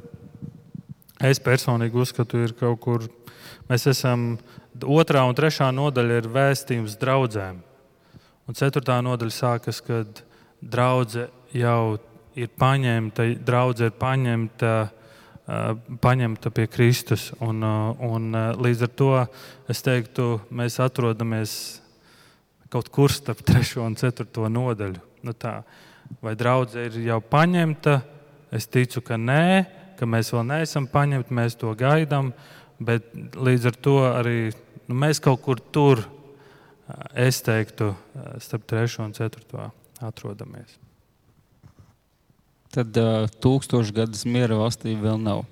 es personīgi uzskatu, ir kaut kur. Mēs esam otrā un trešā nodaļa ir vēstījums draudzēm. Un ceturtā nodaļa sākas, kad draudzene jau ir paņemta, draudzene ir paņemta, eh, paņemta pie Kristus. Un, eh, un līdz ar to es teiktu, mēs atrodamies kaut kur starp trešo un ceturto nodaļu. Nu tā, vai draudzē ir jau paņemta. Es ticu, ka nē, ka mēs vēl neesam paņemti, mēs to gaidām. Bet līdz ar to arī nu, mēs kaut kur tur, es teiktu, starp 3 un 4 atrodamies. Tad uh, tūkstošgadus miera valstī vēl nav.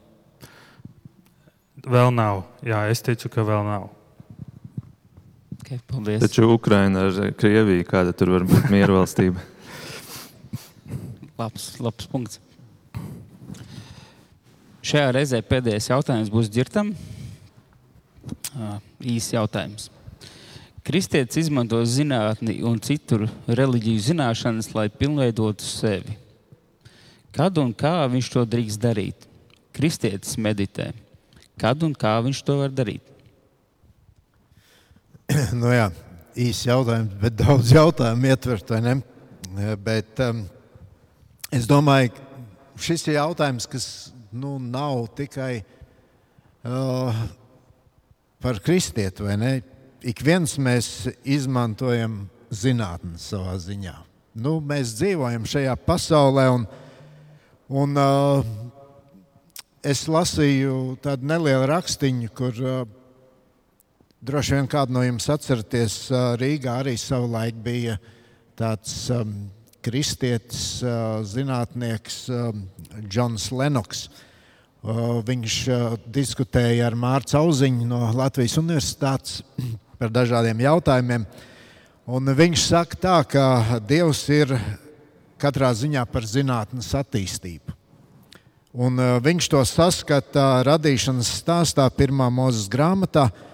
Vēl nav. Jā, es ticu, ka vēl nav. Okay, paldies. Taču Ukraina ar Krieviju, kāda tur var būt miera valstība? labs, labs punkts. Šajā reizē pēdējais jautājums būs dzirdams. Īsts jautājums. Kristietis izmanto zinātni un citu reliģiju zināšanas, lai pilnveidotu sevi. Kad un kā viņš to drīkst darīt? Kristietis meditē. Kad un kā viņš to var darīt? nu jā, īsi jautājums, bet daudz jautājumu ietvert. Bet, um, es domāju, ka šis ir jautājums, kas nu, nav tikai uh, par kristieti, vai ne? Ik viens mēs izmantojam zinātnē savā ziņā. Nu, mēs dzīvojam šajā pasaulē, un, un uh, es lasīju tādu nelielu rakstīnu, kur uh, Droši vien kādu no jums atceraties, Rīgā arī savulaik bija tāds um, kristietis, uh, zinātnieks Džons Lenoks. Uh, viņš uh, diskutēja ar Mārcu Auziņu no Latvijas Universitātes par dažādiem jautājumiem. Un viņš saka, tā, ka Dievs ir katrā ziņā par zinātnes attīstību. Un, uh, viņš to saskata radīšanas stāstā, pirmā mūzes grāmatā, uh,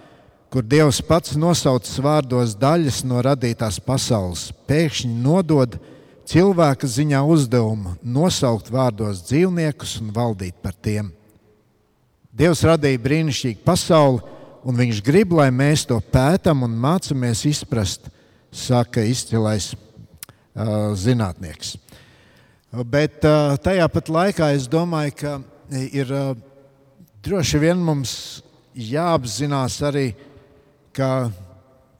kur Dievs pats nosaucas vārdos daļas no radītās pasaules, pēkšņi nodod cilvēka ziņā uzdevumu nosaukt vārdos dzīvniekus un valdīt par tiem. Dievs radīja brīnišķīgu pasauli, un Viņš grib, lai mēs to pētām un mācāmies izprast, saka izcilais uh, zinātnieks. Bet uh, tajā pat laikā es domāju, ka ir uh, droši vien mums jāapzinās arī, ka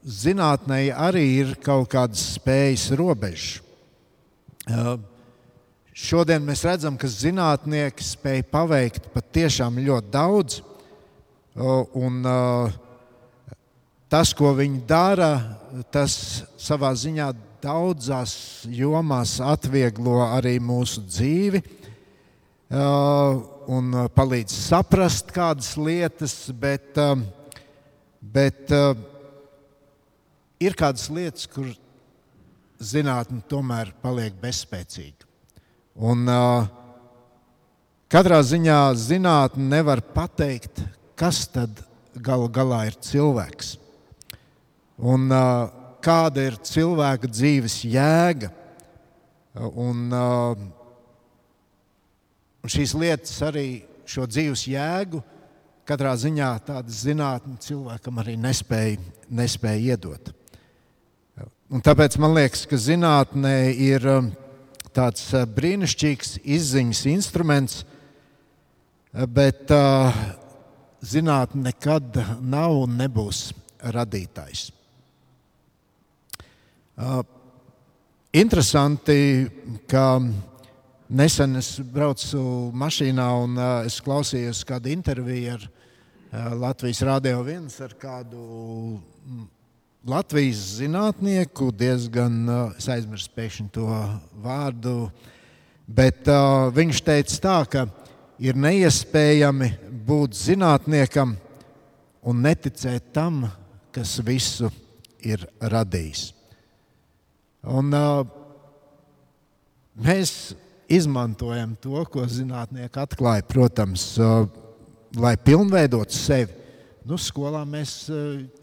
zinātnē arī ir kaut kādas spējas robežas. Šodien mēs redzam, ka zinātnieki spēj paveikt patiešām ļoti daudz. Un tas, ko viņi dara, tas savā ziņā daudzās jomās atvieglo arī mūsu dzīvi un palīdz saprast kādas lietas, bet Bet ir kādas lietas, kur zinātnē tomēr paliek bezspēcīga. Un, uh, katrā ziņā zinātnē nevar pateikt, kas tad galu galā ir cilvēks. Un, uh, kāda ir cilvēka dzīves jēga. Un, uh, šīs lietas arī šo dzīves jēgu katrā ziņā tāda zinātne cilvēkam arī nespēja, nespēja iedot. Un tāpēc man liekas, ka zinātnē ir um, tāds uh, brīnišķīgs izziņas instruments, uh, bet uh, zinātne nekad nav un nebūs radītājs. Interesanti, ka Nesen es braucu mašīnā un es klausījos kādu interviju ar Latvijas Rādio 1 ar kādu mm, Latvijas zinātnieku, diezgan, uh, aizmirsu pēkšņi to vārdu, bet uh, viņš teica tā, ka ir neiespējami būt zinātniekam un neticēt tam, kas visu ir radījis. Un, uh, mēs izmantojam to, ko zinātnieki atklāja, protams, lai pilnveidotu sevi. Nu, skolā mēs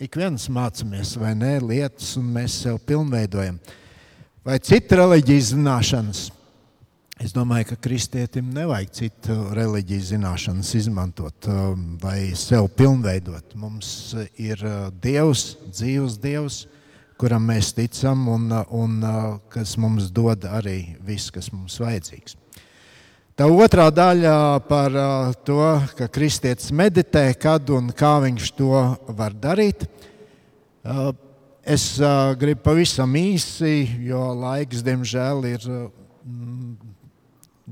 ik viens mācāmies, vai ne, lietas, un mēs sev pilnveidojam. Vai cita reliģijas zināšanas? Es domāju, ka kristietim nevajag citu reliģiju zināšanas izmantot, lai sev pilnveidot. Mums ir Dievs, dzīves Dievs, kuram mēs ticam un, un kas mums dod arī viss, kas mums vajadzīgs. Tā otrā daļa par to, ka kristietis meditē, kad un kā viņš to var darīt. es gribu pavisam īsi, jo laiks, diemžēl, ir mm,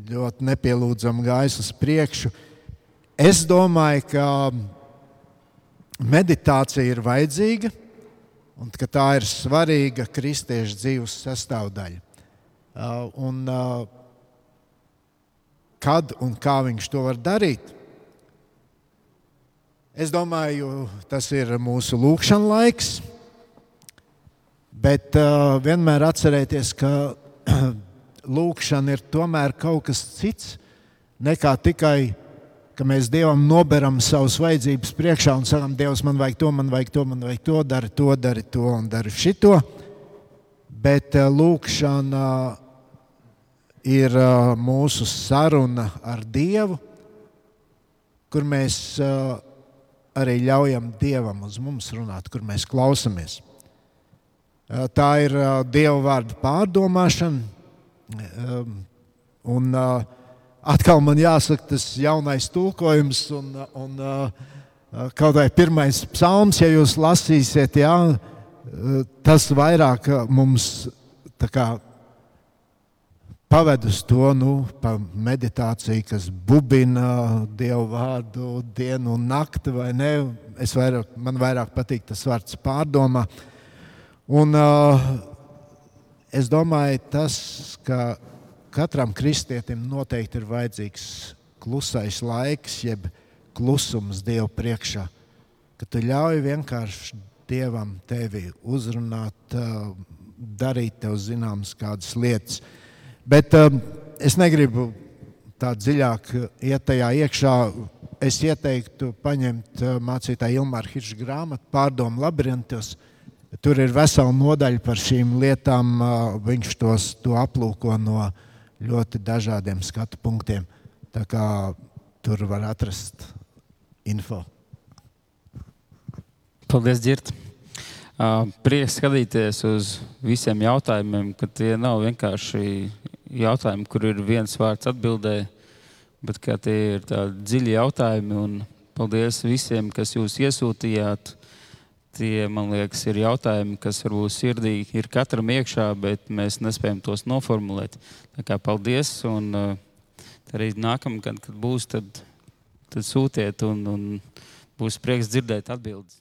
ļoti nepielūdzami gājis uz priekšu. Es domāju, ka meditācija ir vajadzīga un ka tā ir svarīga kristiešu dzīves sastāvdaļa. Un, uh, kad un kā viņš to var darīt? Es domāju, tas ir mūsu lūkšanas laiks, bet uh, vienmēr atcerieties, ka lūkšana ir tomēr kaut kas cits nekā tikai ka mēs Dievam noberam savas vajadzības priekšā un sakām, Dievs, man vajag to, man vajag to, man vajag to, dari to, dari to un dari šito. Bet uh, lūkšana ir uh, mūsu saruna ar Dievu, kur mēs uh, arī ļaujam Dievam uz mums runāt, kur mēs klausamies. Tā ir Dieva vārda pārdomāšana. Um, un, uh, atkal man jāsaka, tas jaunais tulkojums un, un kaut vai pirmais psalms, ja jūs lasīsiet, jā, tas vairāk mums kā, paved uz to nu, meditāciju, kas bubina dievu vārdu dienu un nakti, vai ne? Es vairāk, man vairāk patīk tas vārds pārdomā. Un, uh, es domāju, tas, ka katram kristietim noteikti ir vajadzīgs klusais laiks, jeb klusums Dieva priekšā. Ka tu ļauj vienkārši Dievam tevi uzrunāt, darīt tev zināmas kādas lietas. Bet es negribu tā dziļāk iet tajā iekšā. Es ieteiktu paņemt mācītāju Ilmāra Hirša grāmatu Pārdomu labirintos. Tur ir vesela nodaļa par šīm lietām. Viņš tos to aplūko no ļoti dažādiem skatu punktiem. Tā kā tur var atrast info. Paldies, Girt! Prieks skatīties uz visiem jautājumiem, ka tie nav vienkārši jautājumi, kur ir viens vārds atbildē, bet tie ir tādi dziļi jautājumi. Paldies visiem, kas jūs iesūtījāt. Tie, man liekas, ir jautājumi, kas varbūt sirdī ir katram iekšā, bet mēs nespējam tos noformulēt. Tā kā paldies, un uh, arī nākamgad, kad būs, tad, tad sūtiet, un, un būs prieks dzirdēt atbildes.